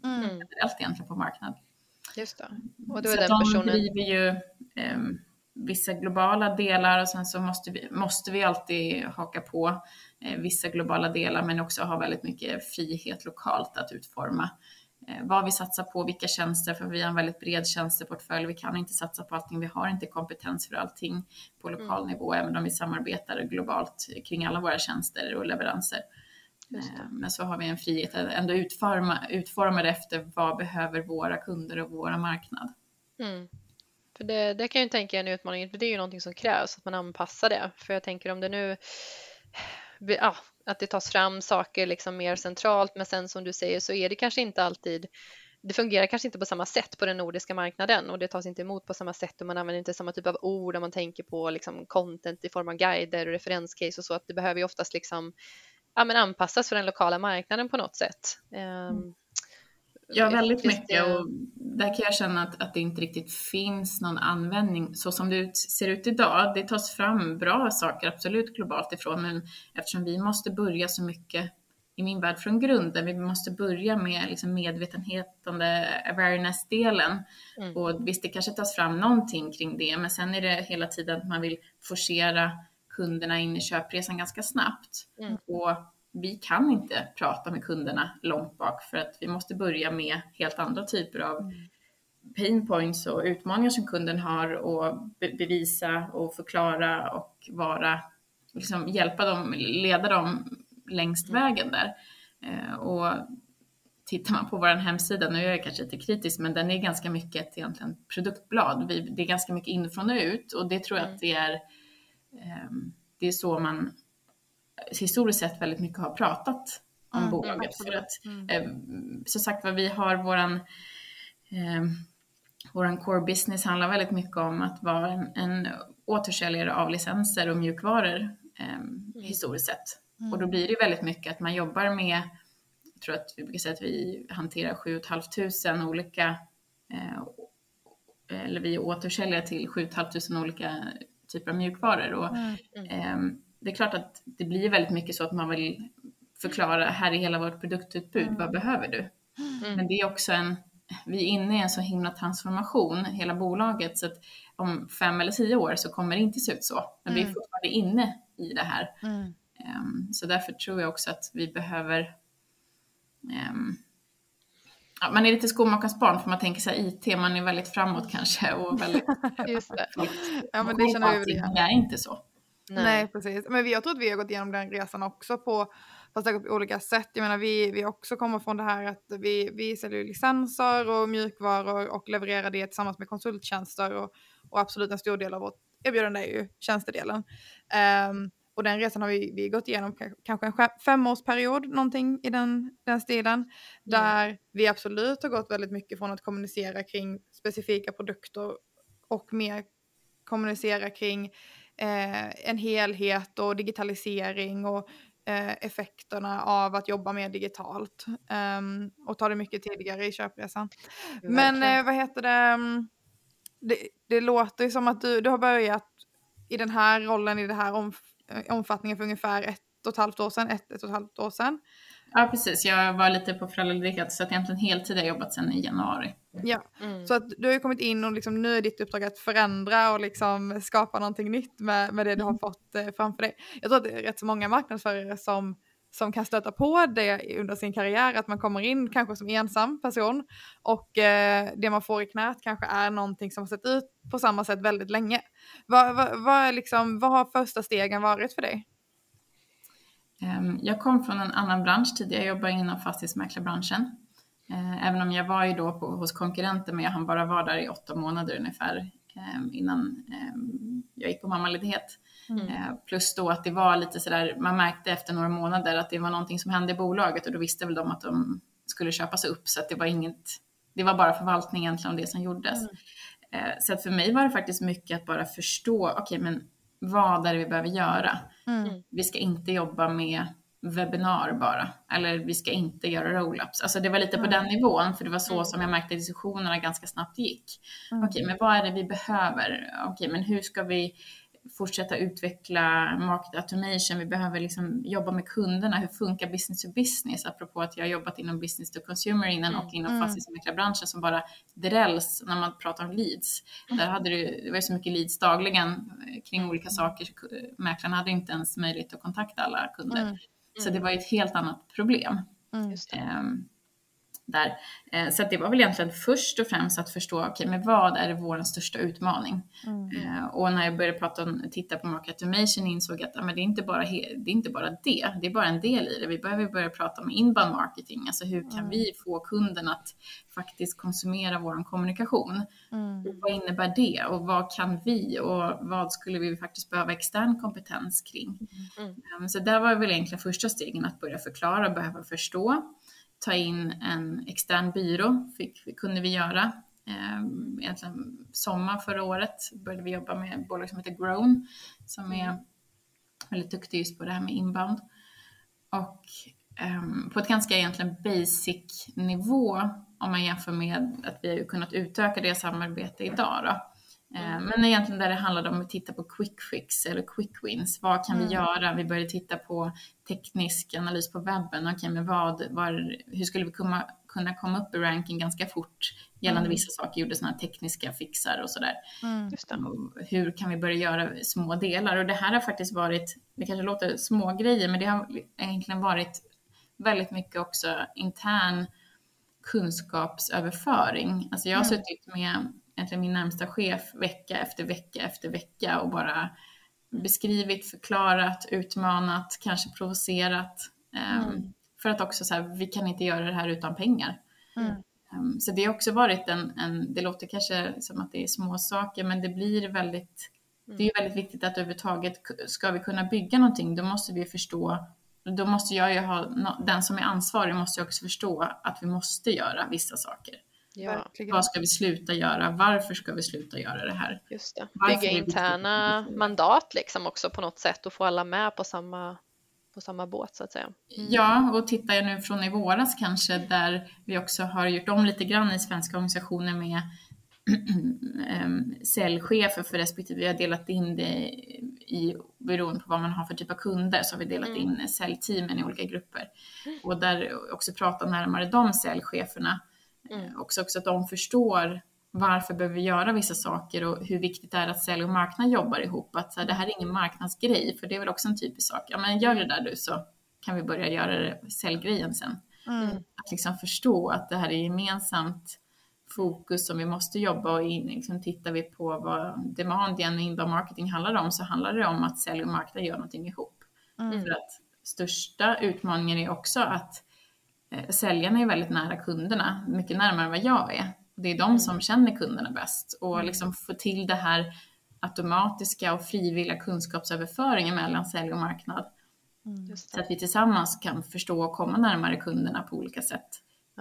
mm. generellt egentligen på marknad. Just det. Och då är så den personen... de driver ju eh, vissa globala delar och sen så måste vi, måste vi alltid haka på eh, vissa globala delar men också ha väldigt mycket frihet lokalt att utforma vad vi satsar på, vilka tjänster, för vi har en väldigt bred tjänsteportfölj. Vi kan inte satsa på allting, vi har inte kompetens för allting på lokal mm. nivå, även om vi samarbetar globalt kring alla våra tjänster och leveranser. Eh, men så har vi en frihet att ändå utforma, utforma det efter vad behöver våra kunder och våra marknad. Mm. För det, det kan jag tänka är en utmaning, för det är ju någonting som krävs, att man anpassar det. För jag tänker om det nu, ja, att det tas fram saker liksom mer centralt, men sen som du säger så är det kanske inte alltid det fungerar kanske inte på samma sätt på den nordiska marknaden och det tas inte emot på samma sätt och man använder inte samma typ av ord om man tänker på liksom content i form av guider och referenscase och så att det behöver ju oftast liksom ja, men anpassas för den lokala marknaden på något sätt. Ehm, mm. Ja, väldigt mycket och där kan jag känna att, att det inte riktigt finns någon användning så som det ser ut idag. Det tas fram bra saker, absolut globalt ifrån, men eftersom vi måste börja så mycket i min värld från grunden. Vi måste börja med liksom medvetenhetande awareness-delen. Mm. Och visst, det kanske tas fram någonting kring det, men sen är det hela tiden att man vill forcera kunderna in i köpresan ganska snabbt. Mm. Och vi kan inte prata med kunderna långt bak för att vi måste börja med helt andra typer av mm. pain points och utmaningar som kunden har och bevisa och förklara och vara, liksom hjälpa dem, leda dem längst mm. vägen där. Eh, och tittar man på vår hemsida, nu är jag kanske lite kritisk, men den är ganska mycket ett egentligen produktblad. det är ganska mycket inifrån och ut och det tror jag att mm. det är, ehm, det är så man historiskt sett väldigt mycket har pratat om mm, bolaget. För att, mm. eh, så sagt vad vi har våran, eh, våran core business handlar väldigt mycket om att vara en, en återsäljare av licenser och mjukvaror eh, mm. historiskt sett. Mm. Och då blir det väldigt mycket att man jobbar med, jag tror att vi brukar säga att vi hanterar 7 500 olika, eh, eller vi återsäljare till 7 500 olika typer av mjukvaror. Och, mm. Ehm, det är klart att det blir väldigt mycket så att man vill förklara, här är hela vårt produktutbud, mm. vad behöver du? Mm. Men det är också en, vi är inne i en så himla transformation, hela bolaget, så att om fem eller tio år så kommer det inte se ut så. Men vi är mm. fortfarande inne i det här. Um, så därför tror jag också att vi behöver um, ja, man är lite skomakarens barn för man tänker så här IT, man är väldigt framåt kanske och väldigt... <laughs> Just det. ja, men det känner vi väl Det är inte så. Nej. Nej. precis. Men jag tror att vi har gått igenom den resan också på fast på olika sätt. Jag menar vi, vi också kommer från det här att vi, vi säljer licenser och mjukvaror och levererar det tillsammans med konsulttjänster och, och absolut en stor del av vårt erbjudande är ju tjänstedelen. Um, och den resan har vi, vi gått igenom kanske en femårsperiod, någonting i den, den stilen. Där mm. vi absolut har gått väldigt mycket från att kommunicera kring specifika produkter och mer kommunicera kring eh, en helhet och digitalisering och eh, effekterna av att jobba mer digitalt um, och ta det mycket tidigare i köpresan. Men eh, vad heter det? Mm, det, det låter ju som att du, du har börjat i den här rollen, i den här omf omfattningen för ungefär ett och ett halvt år sedan, ett, ett och ett halvt år sedan. Ja, precis. Jag var lite på föräldraledigheten så att egentligen heltid har jag jobbat sedan i januari. Ja, mm. så att du har ju kommit in och liksom, nu är ditt uppdrag att förändra och liksom skapa någonting nytt med, med det du har mm. fått eh, framför dig. Jag tror att det är rätt så många marknadsförare som som kan stöta på det under sin karriär, att man kommer in kanske som ensam person och eh, det man får i knät kanske är någonting som har sett ut på samma sätt väldigt länge. Vad, vad, vad, liksom, vad har första stegen varit för dig? Ehm, jag kom från en annan bransch tidigare, jag jobbade inom fastighetsmäklarbranschen. Eh, även om jag var ju då på, hos konkurrenter, men jag hann bara vara där i åtta månader ungefär ehm, innan ehm, jag gick på mammaledighet. Mm. Plus då att det var lite sådär, man märkte efter några månader att det var någonting som hände i bolaget och då visste väl de att de skulle köpas upp så att det var inget, det var bara förvaltning egentligen om det som gjordes. Mm. Så att för mig var det faktiskt mycket att bara förstå, okej okay, men vad är det vi behöver göra? Mm. Vi ska inte jobba med webbinar bara, eller vi ska inte göra roll-ups. Alltså det var lite på den nivån, för det var så mm. som jag märkte diskussionerna ganska snabbt gick. Mm. Okej, men vad är det vi behöver? Okej, men hur ska vi fortsätta utveckla market automation, vi behöver liksom jobba med kunderna, hur funkar business to business? Apropå att jag har jobbat inom business to consumer innan mm. och inom mm. fastighetsmäklarbranschen som bara drälls när man pratar om leads. Mm. Där hade det, det var så mycket leads dagligen eh, kring mm. olika saker. Mäklarna hade inte ens möjlighet att kontakta alla kunder. Så det var ett helt annat problem. Där. Eh, så det var väl egentligen först och främst att förstå, okej, okay, men vad är vår största utmaning? Mm. Eh, och när jag började prata om, titta på market automation insåg jag att men det, är inte bara det är inte bara det, det är bara en del i det. Vi behöver börja prata om inbound marketing, alltså hur kan mm. vi få kunden att faktiskt konsumera vår kommunikation? Mm. vad innebär det och vad kan vi och vad skulle vi faktiskt behöva extern kompetens kring? Mm. Um, så där var väl egentligen första stegen att börja förklara och behöva förstå ta in en extern byrå, fick, kunde vi göra. Eh, egentligen sommar förra året började vi jobba med ett bolag som heter Grown som är väldigt duktig just på det här med inbound. Och eh, på ett ganska egentligen basic nivå om man jämför med att vi har kunnat utöka det samarbete idag. Då. Eh, mm. Men egentligen där det handlade om att titta på quick fix eller quick wins. Vad kan mm. vi göra? Vi började titta på teknisk analys på webben. Okay, men vad, var, hur skulle vi komma, kunna komma upp i ranking ganska fort gällande mm. vissa saker? Gjorde sådana tekniska fixar och sådär. Mm. Hur kan vi börja göra små delar? Och det här har faktiskt varit, det kanske låter små grejer, men det har egentligen varit väldigt mycket också intern kunskapsöverföring. Alltså jag har mm. suttit med egentligen min närmsta chef vecka efter vecka efter vecka och bara beskrivit, förklarat, utmanat, kanske provocerat. Ehm, mm. För att också så här, vi kan inte göra det här utan pengar. Mm. Um, så det har också varit en, en, det låter kanske som att det är små saker men det blir väldigt, mm. det är väldigt viktigt att överhuvudtaget, ska vi kunna bygga någonting då måste vi förstå, då måste jag ju ha, den som är ansvarig måste också förstå att vi måste göra vissa saker. Ja. Vad ska vi sluta göra? Varför ska vi sluta göra det här? Just det. Bygga interna mandat liksom också på något sätt och få alla med på samma, på samma båt så att säga. Mm. Ja, och tittar jag nu från i våras kanske där vi också har gjort om lite grann i svenska organisationer med <clears throat> säljchefer för respektive, vi har delat in det i, beroende på vad man har för typ av kunder, så har vi delat mm. in säljteamen i olika grupper. Och där också prata närmare de säljcheferna Mm. Också, också att de förstår varför behöver vi göra vissa saker och hur viktigt det är att sälj och marknad jobbar ihop. Att så här, det här är ingen marknadsgrej, för det är väl också en typisk sak. Ja, men gör det där du så kan vi börja göra det, säljgrejen sen. Mm. Att liksom förstå att det här är gemensamt fokus som vi måste jobba och in, liksom tittar vi på vad demand igen och inbound marketing handlar om så handlar det om att sälj och marknad gör någonting ihop. Mm. För att största utmaningen är också att säljarna är väldigt nära kunderna, mycket närmare än vad jag är. Det är de mm. som känner kunderna bäst och mm. liksom få till det här automatiska och frivilliga kunskapsöverföringen mellan sälj och marknad. Mm. Så att vi tillsammans kan förstå och komma närmare kunderna på olika sätt.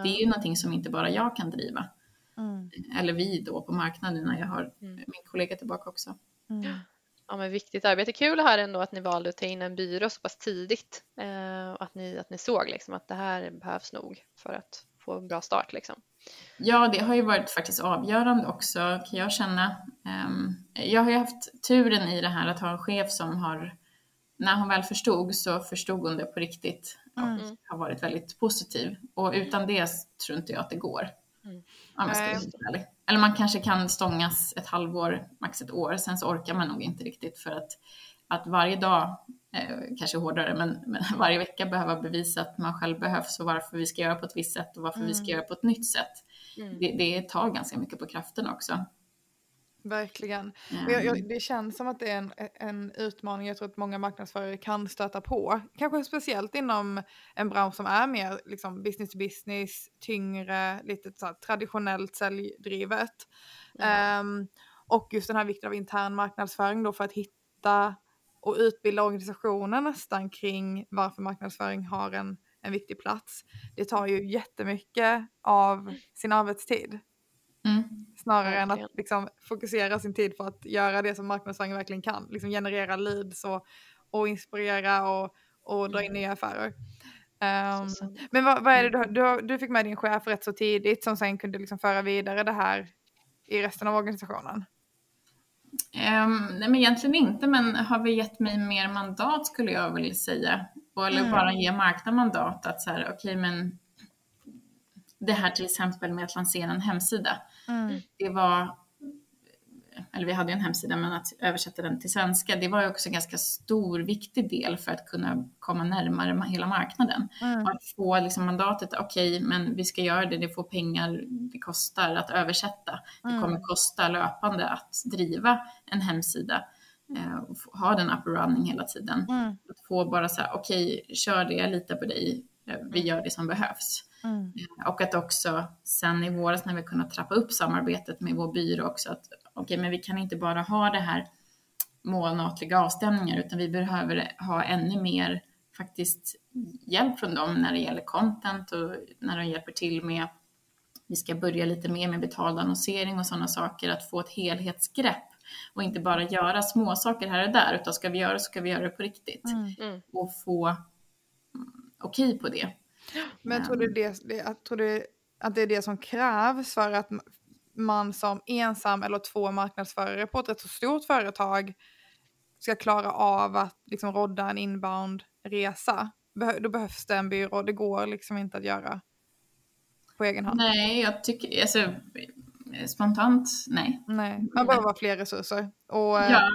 Det är ju någonting som inte bara jag kan driva. Mm. Eller vi då på marknaden när jag har mm. min kollega tillbaka också. Mm ja, men viktigt arbete. Kul här ändå att ni valde att ta in en byrå så pass tidigt eh, och att ni, att ni såg liksom att det här behövs nog för att få en bra start. Liksom. Ja, det har ju varit faktiskt avgörande också kan jag känna. Um, jag har ju haft turen i det här att ha en chef som har, när hon väl förstod så förstod hon det på riktigt och mm. har varit väldigt positiv. Och utan det tror inte jag att det går. Mm. Om jag ska vara ärlig. Eller man kanske kan stångas ett halvår, max ett år, sen så orkar man nog inte riktigt för att, att varje dag, eh, kanske hårdare, men, men, <laughs> varje vecka behöva bevisa att man själv behövs och varför vi ska göra på ett visst sätt och varför mm. vi ska mm. göra på ett nytt sätt. Mm. Det, det tar ganska mycket på kraften också. Verkligen. Mm. Jag, jag, det känns som att det är en, en utmaning jag tror att många marknadsförare kan stöta på. Kanske speciellt inom en bransch som är mer liksom, business to business, tyngre, lite så här, traditionellt säljdrivet. Mm. Um, och just den här vikten av intern marknadsföring då för att hitta och utbilda organisationen nästan kring varför marknadsföring har en, en viktig plats. Det tar ju jättemycket av sin arbetstid. Mm. Snarare än att liksom, fokusera sin tid på att göra det som marknadsföring verkligen kan. Liksom generera leads och, och inspirera och, och dra in nya affärer. Um, men vad, vad, är det du, du, du fick med din chef rätt så tidigt som sen kunde liksom föra vidare det här i resten av organisationen? Um, nej men egentligen inte, men har vi gett mig mer mandat skulle jag vilja säga. Eller mm. bara ge marknaden mandat att så här, okej okay, men det här till exempel med att lansera en hemsida. Mm. Det var eller vi hade ju en hemsida, men att översätta den till svenska, det var också en ganska stor, viktig del för att kunna komma närmare hela marknaden. Mm. Att få liksom mandatet, okej, okay, men vi ska göra det, det får pengar, det kostar att översätta. Mm. Det kommer kosta löpande att driva en hemsida eh, och ha den up running hela tiden. Mm. Att få bara så här, okej, okay, kör det, jag litar på dig, eh, vi gör det som behövs. Mm. Eh, och att också sen i våras när vi kunnat trappa upp samarbetet med vår byrå också, att okej, okay, men vi kan inte bara ha det här månatliga avstämningar, utan vi behöver ha ännu mer faktiskt hjälp från dem när det gäller content och när de hjälper till med vi ska börja lite mer med betald annonsering och sådana saker, att få ett helhetsgrepp och inte bara göra små saker här och där, utan ska vi göra så ska vi göra det på riktigt mm. mm. och få mm, okej okay på det. Men tror du, det, det, tror du att det är det som krävs för att man som ensam eller två marknadsförare på ett rätt så stort företag ska klara av att liksom rodda en inbound-resa? då behövs det en byrå, det går liksom inte att göra på egen hand. Nej, jag tycker, alltså spontant, nej. Nej, man behöver ha fler resurser. Och, ja,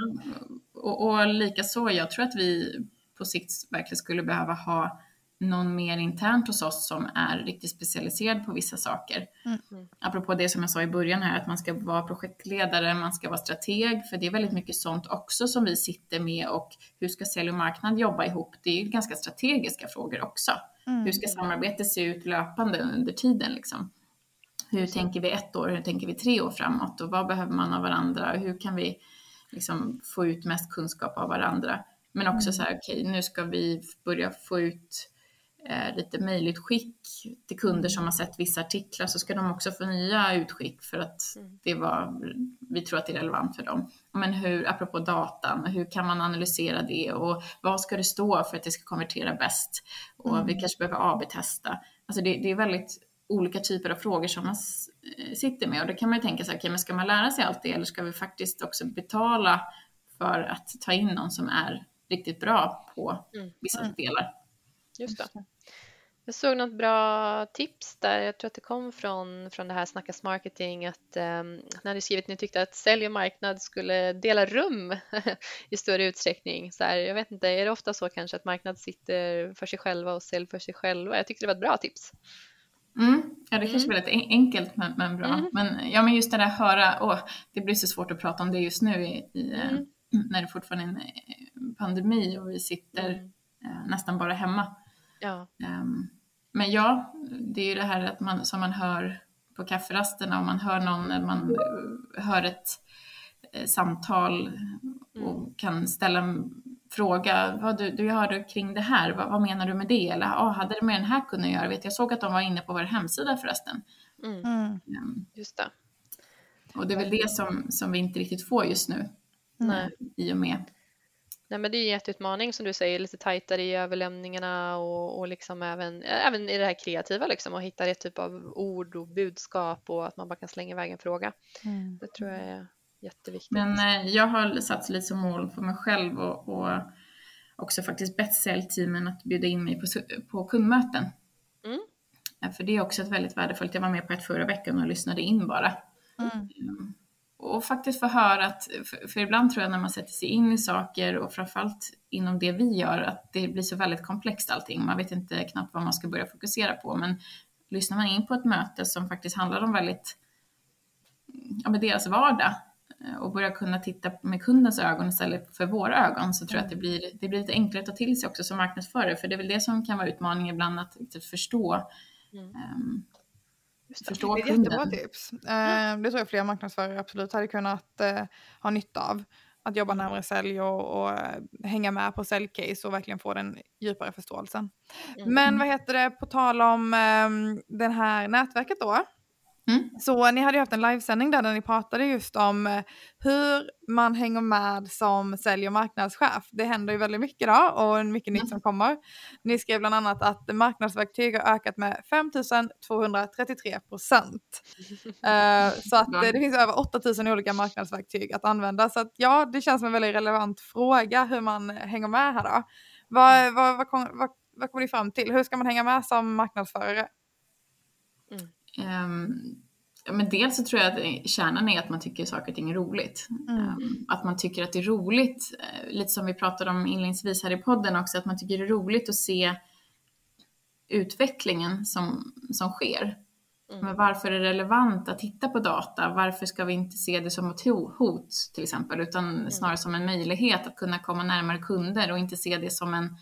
och, och likaså, jag tror att vi på sikt verkligen skulle behöva ha någon mer internt hos oss som är riktigt specialiserad på vissa saker. Mm. Apropå det som jag sa i början här, att man ska vara projektledare, man ska vara strateg, för det är väldigt mycket sånt också som vi sitter med och hur ska sälj och marknad jobba ihop? Det är ju ganska strategiska frågor också. Mm. Hur ska samarbetet se ut löpande under tiden liksom? Hur tänker vi ett år, hur tänker vi tre år framåt och vad behöver man av varandra? Hur kan vi liksom få ut mest kunskap av varandra? Men också mm. så här, okej, okay, nu ska vi börja få ut lite mejlutskick till kunder som har sett vissa artiklar så ska de också få nya utskick för att mm. det var, vi tror att det är relevant för dem. Men hur, apropå datan, hur kan man analysera det och vad ska det stå för att det ska konvertera bäst? Och mm. vi kanske behöver AB-testa. Alltså det, det, är väldigt olika typer av frågor som man eh, sitter med och då kan man ju tänka sig, okay, men ska man lära sig allt det eller ska vi faktiskt också betala för att ta in någon som är riktigt bra på mm. vissa mm. delar? Just det. Jag såg något bra tips där, jag tror att det kom från, från det här Snackas marketing, att eh, ni hade skrivit att ni tyckte att sälj och marknad skulle dela rum <laughs> i större utsträckning. Så här, jag vet inte, är det ofta så kanske att marknad sitter för sig själva och sälj för sig själva? Jag tyckte det var ett bra tips. Mm. Ja, det kanske är mm. väldigt enkelt men, men bra. Mm. Men, ja, men just det där höra, åh, det blir så svårt att prata om det just nu i, i mm. <clears throat> när det fortfarande är en eh, pandemi och vi sitter mm. Nästan bara hemma. Ja. Um, men ja, det är ju det här att man, som man hör på kafferasterna och man hör någon, man hör ett eh, samtal och mm. kan ställa en fråga, vad du, du hörde kring det här, vad, vad, menar du med det? Eller ah, hade det med den här kunden att göra? Vet, jag såg att de var inne på vår hemsida förresten. Mm. Um, just det. Och det är väl det som, som vi inte riktigt får just nu. Nej. I och med Nej, men det är en jätteutmaning som du säger, lite tajtare i överlämningarna och, och liksom även, även i det här kreativa liksom och hitta rätt typ av ord och budskap och att man bara kan slänga iväg en fråga. Mm. Det tror jag är jätteviktigt. Men eh, jag har satt lite som mål för mig själv och, och också faktiskt bett säljteamen att bjuda in mig på, på kundmöten. Mm. För det är också ett väldigt värdefullt, jag var med på ett förra veckan och lyssnade in bara. Mm. Och faktiskt få höra att, för ibland tror jag när man sätter sig in i saker och framförallt inom det vi gör, att det blir så väldigt komplext allting. Man vet inte knappt vad man ska börja fokusera på, men lyssnar man in på ett möte som faktiskt handlar om väldigt, ja men deras vardag eh, och börjar kunna titta med kundens ögon istället för våra ögon så tror jag att det blir, det blir lite enklare att ta till sig också som marknadsförare, för det är väl det som kan vara utmaningen ibland att förstå mm. um, Förstå det är ett jättebra tips. Eh, det tror jag fler marknadsförare absolut hade kunnat eh, ha nytta av. Att jobba mm. närmare sälj och, och eh, hänga med på säljcase och verkligen få den djupare förståelsen. Mm. Men vad heter det, på tal om eh, det här nätverket då. Mm. Så ni hade ju haft en livesändning där, där ni pratade just om eh, hur man hänger med som sälj och marknadschef. Det händer ju väldigt mycket då och mycket mm. nytt som kommer. Ni skrev bland annat att marknadsverktyg har ökat med 5233 procent. uh, <laughs> så att uh, det finns över 8000 olika marknadsverktyg att använda. Så att ja, det känns som en väldigt relevant fråga hur man hänger med här då. Vad, mm. vad, vad, kom, vad, vad kommer ni fram till? Hur ska man hänga med som marknadsförare? Mm. Um, men dels så tror jag att kärnan är att man tycker saker och ting är roligt. Mm. Um, att man tycker att det är roligt, uh, lite som vi pratade om inledningsvis här i podden också, att man tycker det är roligt att se utvecklingen som, som sker. Mm. Men varför är det relevant att titta på data? Varför ska vi inte se det som ett hot till exempel, utan mm. snarare som en möjlighet att kunna komma närmare kunder och inte se det som en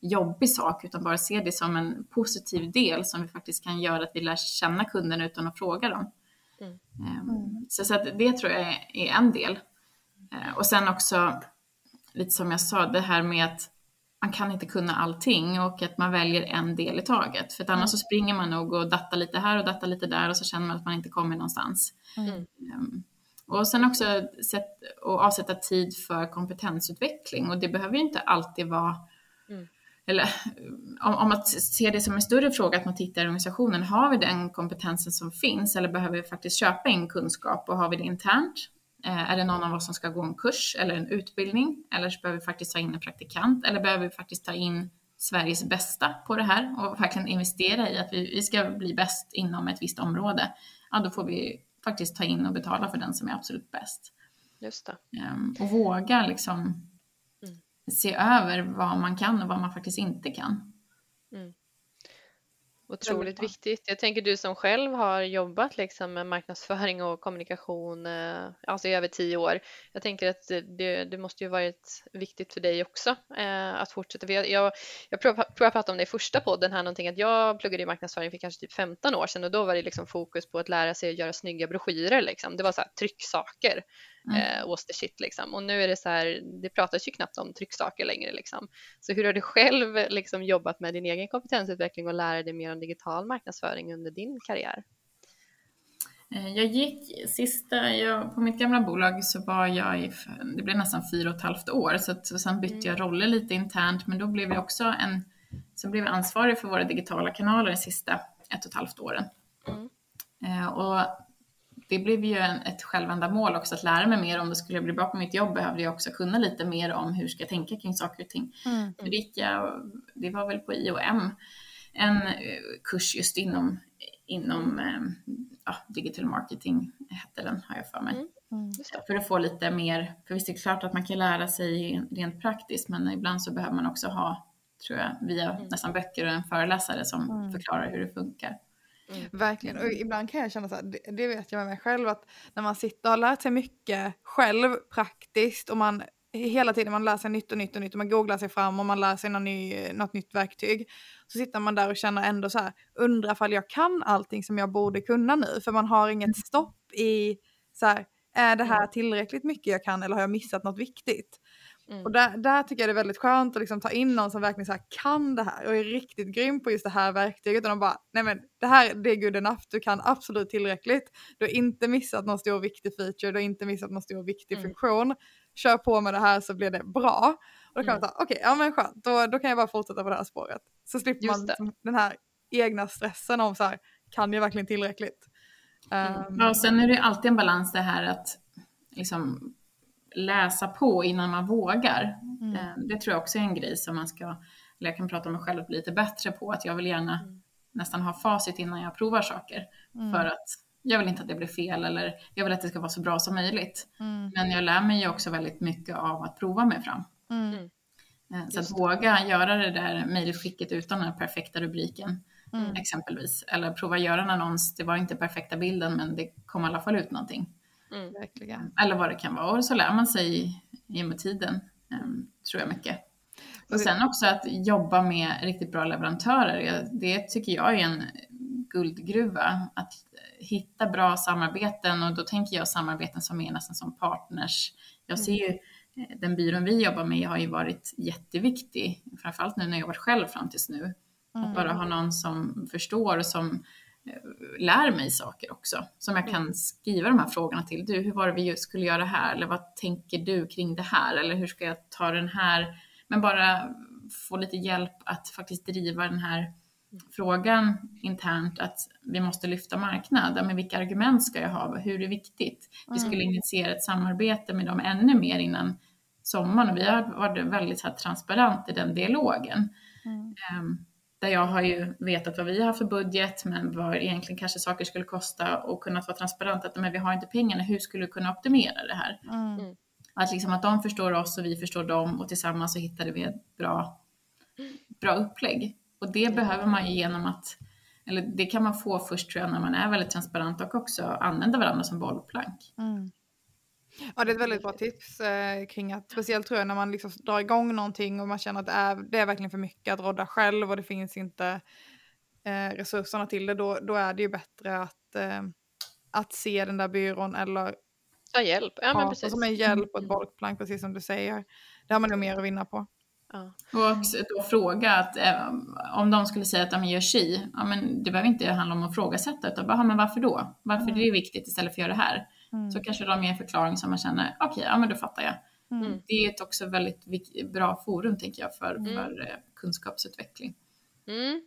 jobbig sak, utan bara se det som en positiv del som vi faktiskt kan göra att vi lär känna kunden utan att fråga dem. Mm. Um, så, så det tror jag är, är en del. Uh, och sen också, lite som jag sa, det här med att man kan inte kunna allting och att man väljer en del i taget. För att annars så springer man nog och dattar lite här och dattar lite där och så känner man att man inte kommer någonstans. Mm. Um, och sen också sätt, och avsätta tid för kompetensutveckling och det behöver ju inte alltid vara mm. Eller om, om man ser det som en större fråga, att man tittar i organisationen, har vi den kompetensen som finns eller behöver vi faktiskt köpa in kunskap och har vi det internt? Eh, är det någon av oss som ska gå en kurs eller en utbildning? Eller så behöver vi faktiskt ta in en praktikant eller behöver vi faktiskt ta in Sveriges bästa på det här och verkligen investera i att vi, vi ska bli bäst inom ett visst område. Ja, då får vi faktiskt ta in och betala för den som är absolut bäst. Just det. Um, och våga liksom. Se över vad man kan och vad man faktiskt inte kan. Mm. Otroligt viktigt. Jag tänker du som själv har jobbat liksom med marknadsföring och kommunikation eh, alltså i över tio år. Jag tänker att det, det måste ju varit viktigt för dig också eh, att fortsätta. För jag, jag, jag tror jag pratade om det i första podden här någonting att jag pluggade i marknadsföring för kanske typ 15 år sedan och då var det liksom fokus på att lära sig att göra snygga broschyrer liksom. Det var så här trycksaker mm. eh, was the shit liksom. Och nu är det så här, det pratas ju knappt om trycksaker längre liksom. Så hur har du själv liksom jobbat med din egen kompetensutveckling och lära dig mer om digital marknadsföring under din karriär? Eh, jag gick sista, jag, på mitt gamla bolag så var jag i, det blev nästan fyra och ett halvt år, så att, sen bytte mm. jag roller lite internt, men då blev jag också en, sen blev jag ansvarig för våra digitala kanaler de sista ett och ett halvt åren. Mm. Eh, och det blev ju en, ett självändamål också att lära mig mer om det skulle bli bra på mitt jobb behövde jag också kunna lite mer om hur ska jag tänka kring saker och ting. Mm. Då gick jag, det var väl på IOM, en eh, kurs just inom, inom eh, ja, digital marketing hette den har jag för mig. Mm. Mm. För att få lite mer, för visst är det klart att man kan lära sig rent praktiskt men ibland så behöver man också ha, tror jag, via mm. nästan böcker och en föreläsare som mm. förklarar hur det funkar. Mm. Verkligen. Och ibland kan jag känna så här, det, det, vet jag med mig själv, att när man sitter och har lärt sig mycket själv praktiskt och man hela tiden man lär sig nytt och nytt och nytt och man googlar sig fram och man lär sig något, ny, något nytt verktyg. Så sitter man där och känner ändå så här, undrar ifall jag kan allting som jag borde kunna nu. För man har inget mm. stopp i så här, är det här mm. tillräckligt mycket jag kan eller har jag missat något viktigt? Mm. Och där, där tycker jag det är väldigt skönt att liksom ta in någon som verkligen så kan det här och är riktigt grym på just det här verktyget. Och de bara, nej men det här det är good enough, du kan absolut tillräckligt. Du har inte missat någon stor viktig feature, du har inte missat någon stor viktig mm. funktion. Kör på med det här så blir det bra. Och då kan mm. man ta, okej, okay, ja men skönt, då, då kan jag bara fortsätta på det här spåret. Så slipper just man liksom den här egna stressen om så här, kan jag verkligen tillräckligt? Mm. Um, ja, och sen är det alltid en balans det här att liksom läsa på innan man vågar. Mm. Eh, det tror jag också är en grej som man ska, eller jag kan prata om mig själv lite bättre på, att jag vill gärna mm. nästan ha facit innan jag provar saker. Mm. För att jag vill inte att det blir fel eller jag vill att det ska vara så bra som möjligt. Mm. Men jag lär mig ju också väldigt mycket av att prova mig fram. Mm. Eh, så att våga göra det där mejlskicket utan den perfekta rubriken mm. exempelvis. Eller prova göra en annons, det var inte perfekta bilden men det kom i alla fall ut någonting. Mm. Verkligen. Eller vad det kan vara. Och så lär man sig i med tiden, um, tror jag mycket. Och sen också att jobba med riktigt bra leverantörer. Det tycker jag är en guldgruva. Att hitta bra samarbeten och då tänker jag samarbeten som är nästan som partners. Jag ser ju eh, den byrån vi jobbar med har ju varit jätteviktig, framförallt nu när jag varit själv fram tills nu. Mm. Att bara ha någon som förstår och som lär mig saker också som jag kan skriva de här frågorna till. Du, hur var det vi skulle göra här? Eller vad tänker du kring det här? Eller hur ska jag ta den här? Men bara få lite hjälp att faktiskt driva den här frågan internt att vi måste lyfta marknad. Men vilka argument ska jag ha? Hur är det viktigt? Vi skulle mm. initiera ett samarbete med dem ännu mer innan sommaren och vi har varit väldigt så här transparent i den dialogen. Mm. Um, där jag har ju vetat vad vi har för budget, men vad egentligen kanske saker skulle kosta och kunnat vara transparent att men vi har inte pengarna, hur skulle vi kunna optimera det här? Mm. Att, liksom att de förstår oss och vi förstår dem och tillsammans så hittade vi ett bra, bra upplägg. Och det behöver man ju genom att, eller det kan man få först tror jag när man är väldigt transparent och också använder varandra som bollplank. Mm. Ja, det är ett väldigt bra tips eh, kring att, speciellt tror jag när man liksom drar igång någonting och man känner att det är, det är verkligen för mycket att rodda själv och det finns inte eh, resurserna till det, då, då är det ju bättre att, eh, att se den där byrån eller ta hjälp. Ja, men precis. som en hjälp och ett mm. bollplank, precis som du säger. Det har man nog mer att vinna på. Ja. Och då fråga att eh, om de skulle säga att de gör si, ja, men det behöver inte handla om att frågasätta utan bara, men varför då? Varför mm. det är viktigt istället för att göra det här? Mm. Så kanske de ger en förklaring som man känner, okej, okay, ja men då fattar jag. Mm. Det är ett också väldigt bra forum tänker jag för, mm. för eh, kunskapsutveckling. Mm.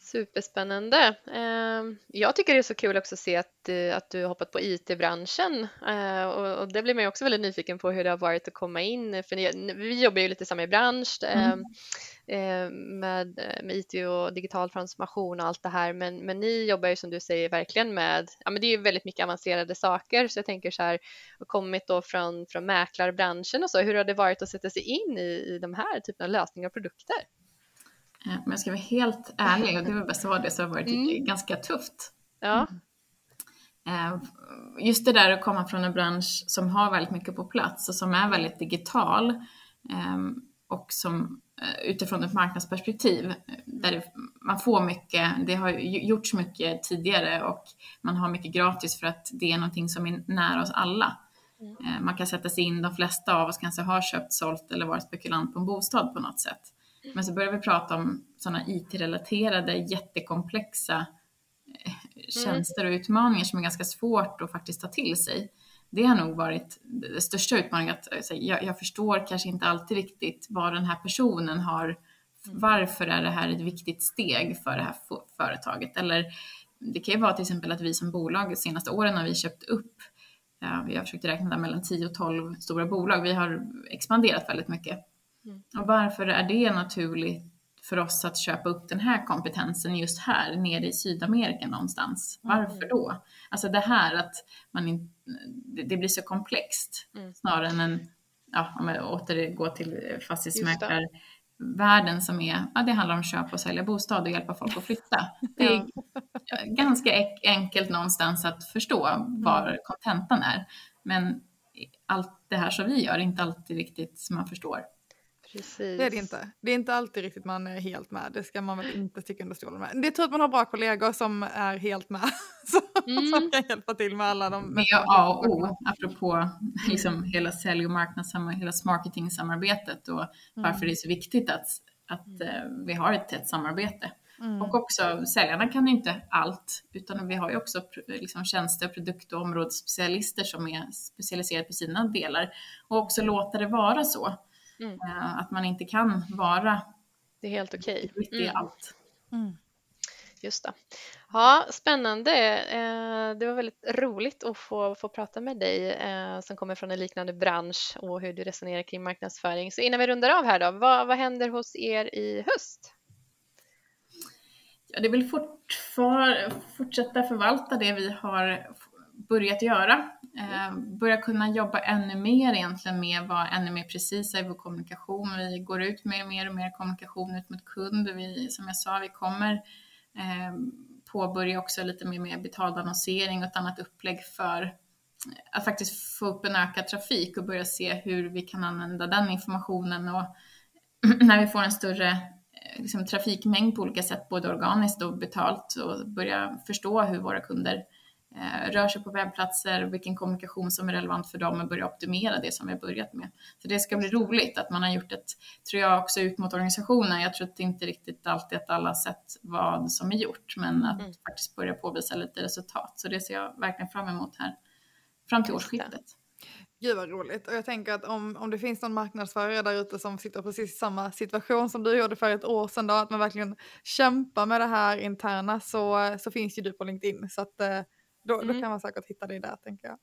Superspännande. Ehm, jag tycker det är så kul också att se att, eh, att du har hoppat på IT-branschen eh, och det blir man ju också väldigt nyfiken på hur det har varit att komma in. För vi jobbar ju lite samma i bransch mm. Ehm, Eh, med, eh, med IT och digital transformation och allt det här. Men, men ni jobbar ju som du säger verkligen med, ja men det är ju väldigt mycket avancerade saker så jag tänker så här, och kommit då från, från mäklarbranschen och så, hur har det varit att sätta sig in i, i de här typerna av lösningar och produkter? Om jag ska vara helt ärlig, och det var bäst att vara det, så har det varit mm. ganska tufft. Ja. Mm. Just det där att komma från en bransch som har väldigt mycket på plats och som är väldigt digital och som Eh, utifrån ett marknadsperspektiv där man får mycket, det har gjorts mycket tidigare och man har mycket gratis för att det är någonting som är nära oss alla. Mm. Eh, man kan sätta sig in, de flesta av oss kanske har köpt, sålt eller varit spekulant på en bostad på något sätt. Mm. Men så börjar vi prata om sådana IT-relaterade jättekomplexa eh, mm. tjänster och utmaningar som är ganska svårt att faktiskt ta till sig det har nog varit den största utmaningen. Att, alltså, jag, jag, förstår kanske inte alltid riktigt vad den här personen har, mm. varför är det här ett viktigt steg för det här företaget? Eller det kan ju vara till exempel att vi som bolag de senaste åren har vi köpt upp, ja, vi har försökt räkna där mellan 10 och 12 stora bolag, vi har expanderat väldigt mycket. Mm. Och varför är det naturligt för oss att köpa upp den här kompetensen just här nere i Sydamerika någonstans. Mm. Varför då? Alltså det här att man in, det blir så komplext mm. snarare än en, ja, om jag återgår till fastighetsmäklarvärlden som är, ja det handlar om köpa och sälja bostad och hjälpa folk att flytta. Det är <laughs> ganska enkelt någonstans att förstå var mm. kontentan är. Men allt det här som vi gör är inte alltid riktigt som man förstår. Precis. Det är det inte. Det är inte alltid riktigt man är helt med. Det ska man väl inte sticka under stolen med. Det är tur att man har bra kollegor som är helt med. <laughs> mm. som kan hjälpa till med alla de... Det är A och O, apropå liksom hela sälj och marknadssamarbetet, hela marketing-samarbetet och mm. varför det är så viktigt att, att uh, vi har ett tätt samarbete. Mm. Och också säljarna kan inte allt, utan vi har ju också liksom, tjänster, produkt och områdesspecialister som är specialiserade på sina delar. Och också låta det vara så. Mm. Eh, att man inte kan vara det är helt okej. Okay. Mm. allt. Mm. Just det. Ja, spännande. Eh, det var väldigt roligt att få, få prata med dig eh, som kommer från en liknande bransch och hur du resonerar kring marknadsföring. Så innan vi rundar av här då, vad, vad händer hos er i höst? Ja, det vill fortsätta förvalta det vi har börjat göra. Eh, börja kunna jobba ännu mer egentligen med vara ännu mer precisa i vår kommunikation. Vi går ut med mer och mer kommunikation ut mot kund. Vi, som jag sa, vi kommer eh, påbörja också lite mer med betald annonsering och ett annat upplägg för att faktiskt få upp en ökad trafik och börja se hur vi kan använda den informationen och <clears throat> när vi får en större eh, liksom, trafikmängd på olika sätt, både organiskt och betalt och börja förstå hur våra kunder rör sig på webbplatser, vilken kommunikation som är relevant för dem och börja optimera det som vi har börjat med. Så det ska bli roligt att man har gjort ett, tror jag också ut mot organisationen. Jag tror inte riktigt alltid att alla sett vad som är gjort, men att mm. faktiskt börja påvisa lite resultat. Så det ser jag verkligen fram emot här fram till årsskiftet. Gud vad roligt. Och jag tänker att om, om det finns någon marknadsförare där ute som sitter precis i samma situation som du gjorde för ett år sedan då, att man verkligen kämpar med det här interna så, så finns ju du på LinkedIn. Så att eh, då, mm. då kan man säkert hitta dig där tänker jag.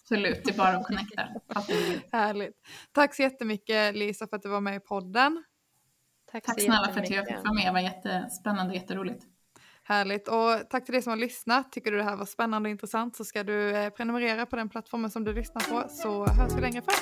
Absolut, det är bara att connecta. Härligt. Tack så jättemycket Lisa för att du var med i podden. Tack, tack snälla för att jag fick vara med, det var jättespännande och jätteroligt. Härligt och tack till dig som har lyssnat. Tycker du det här var spännande och intressant så ska du eh, prenumerera på den plattformen som du lyssnar på så hörs vi längre fram.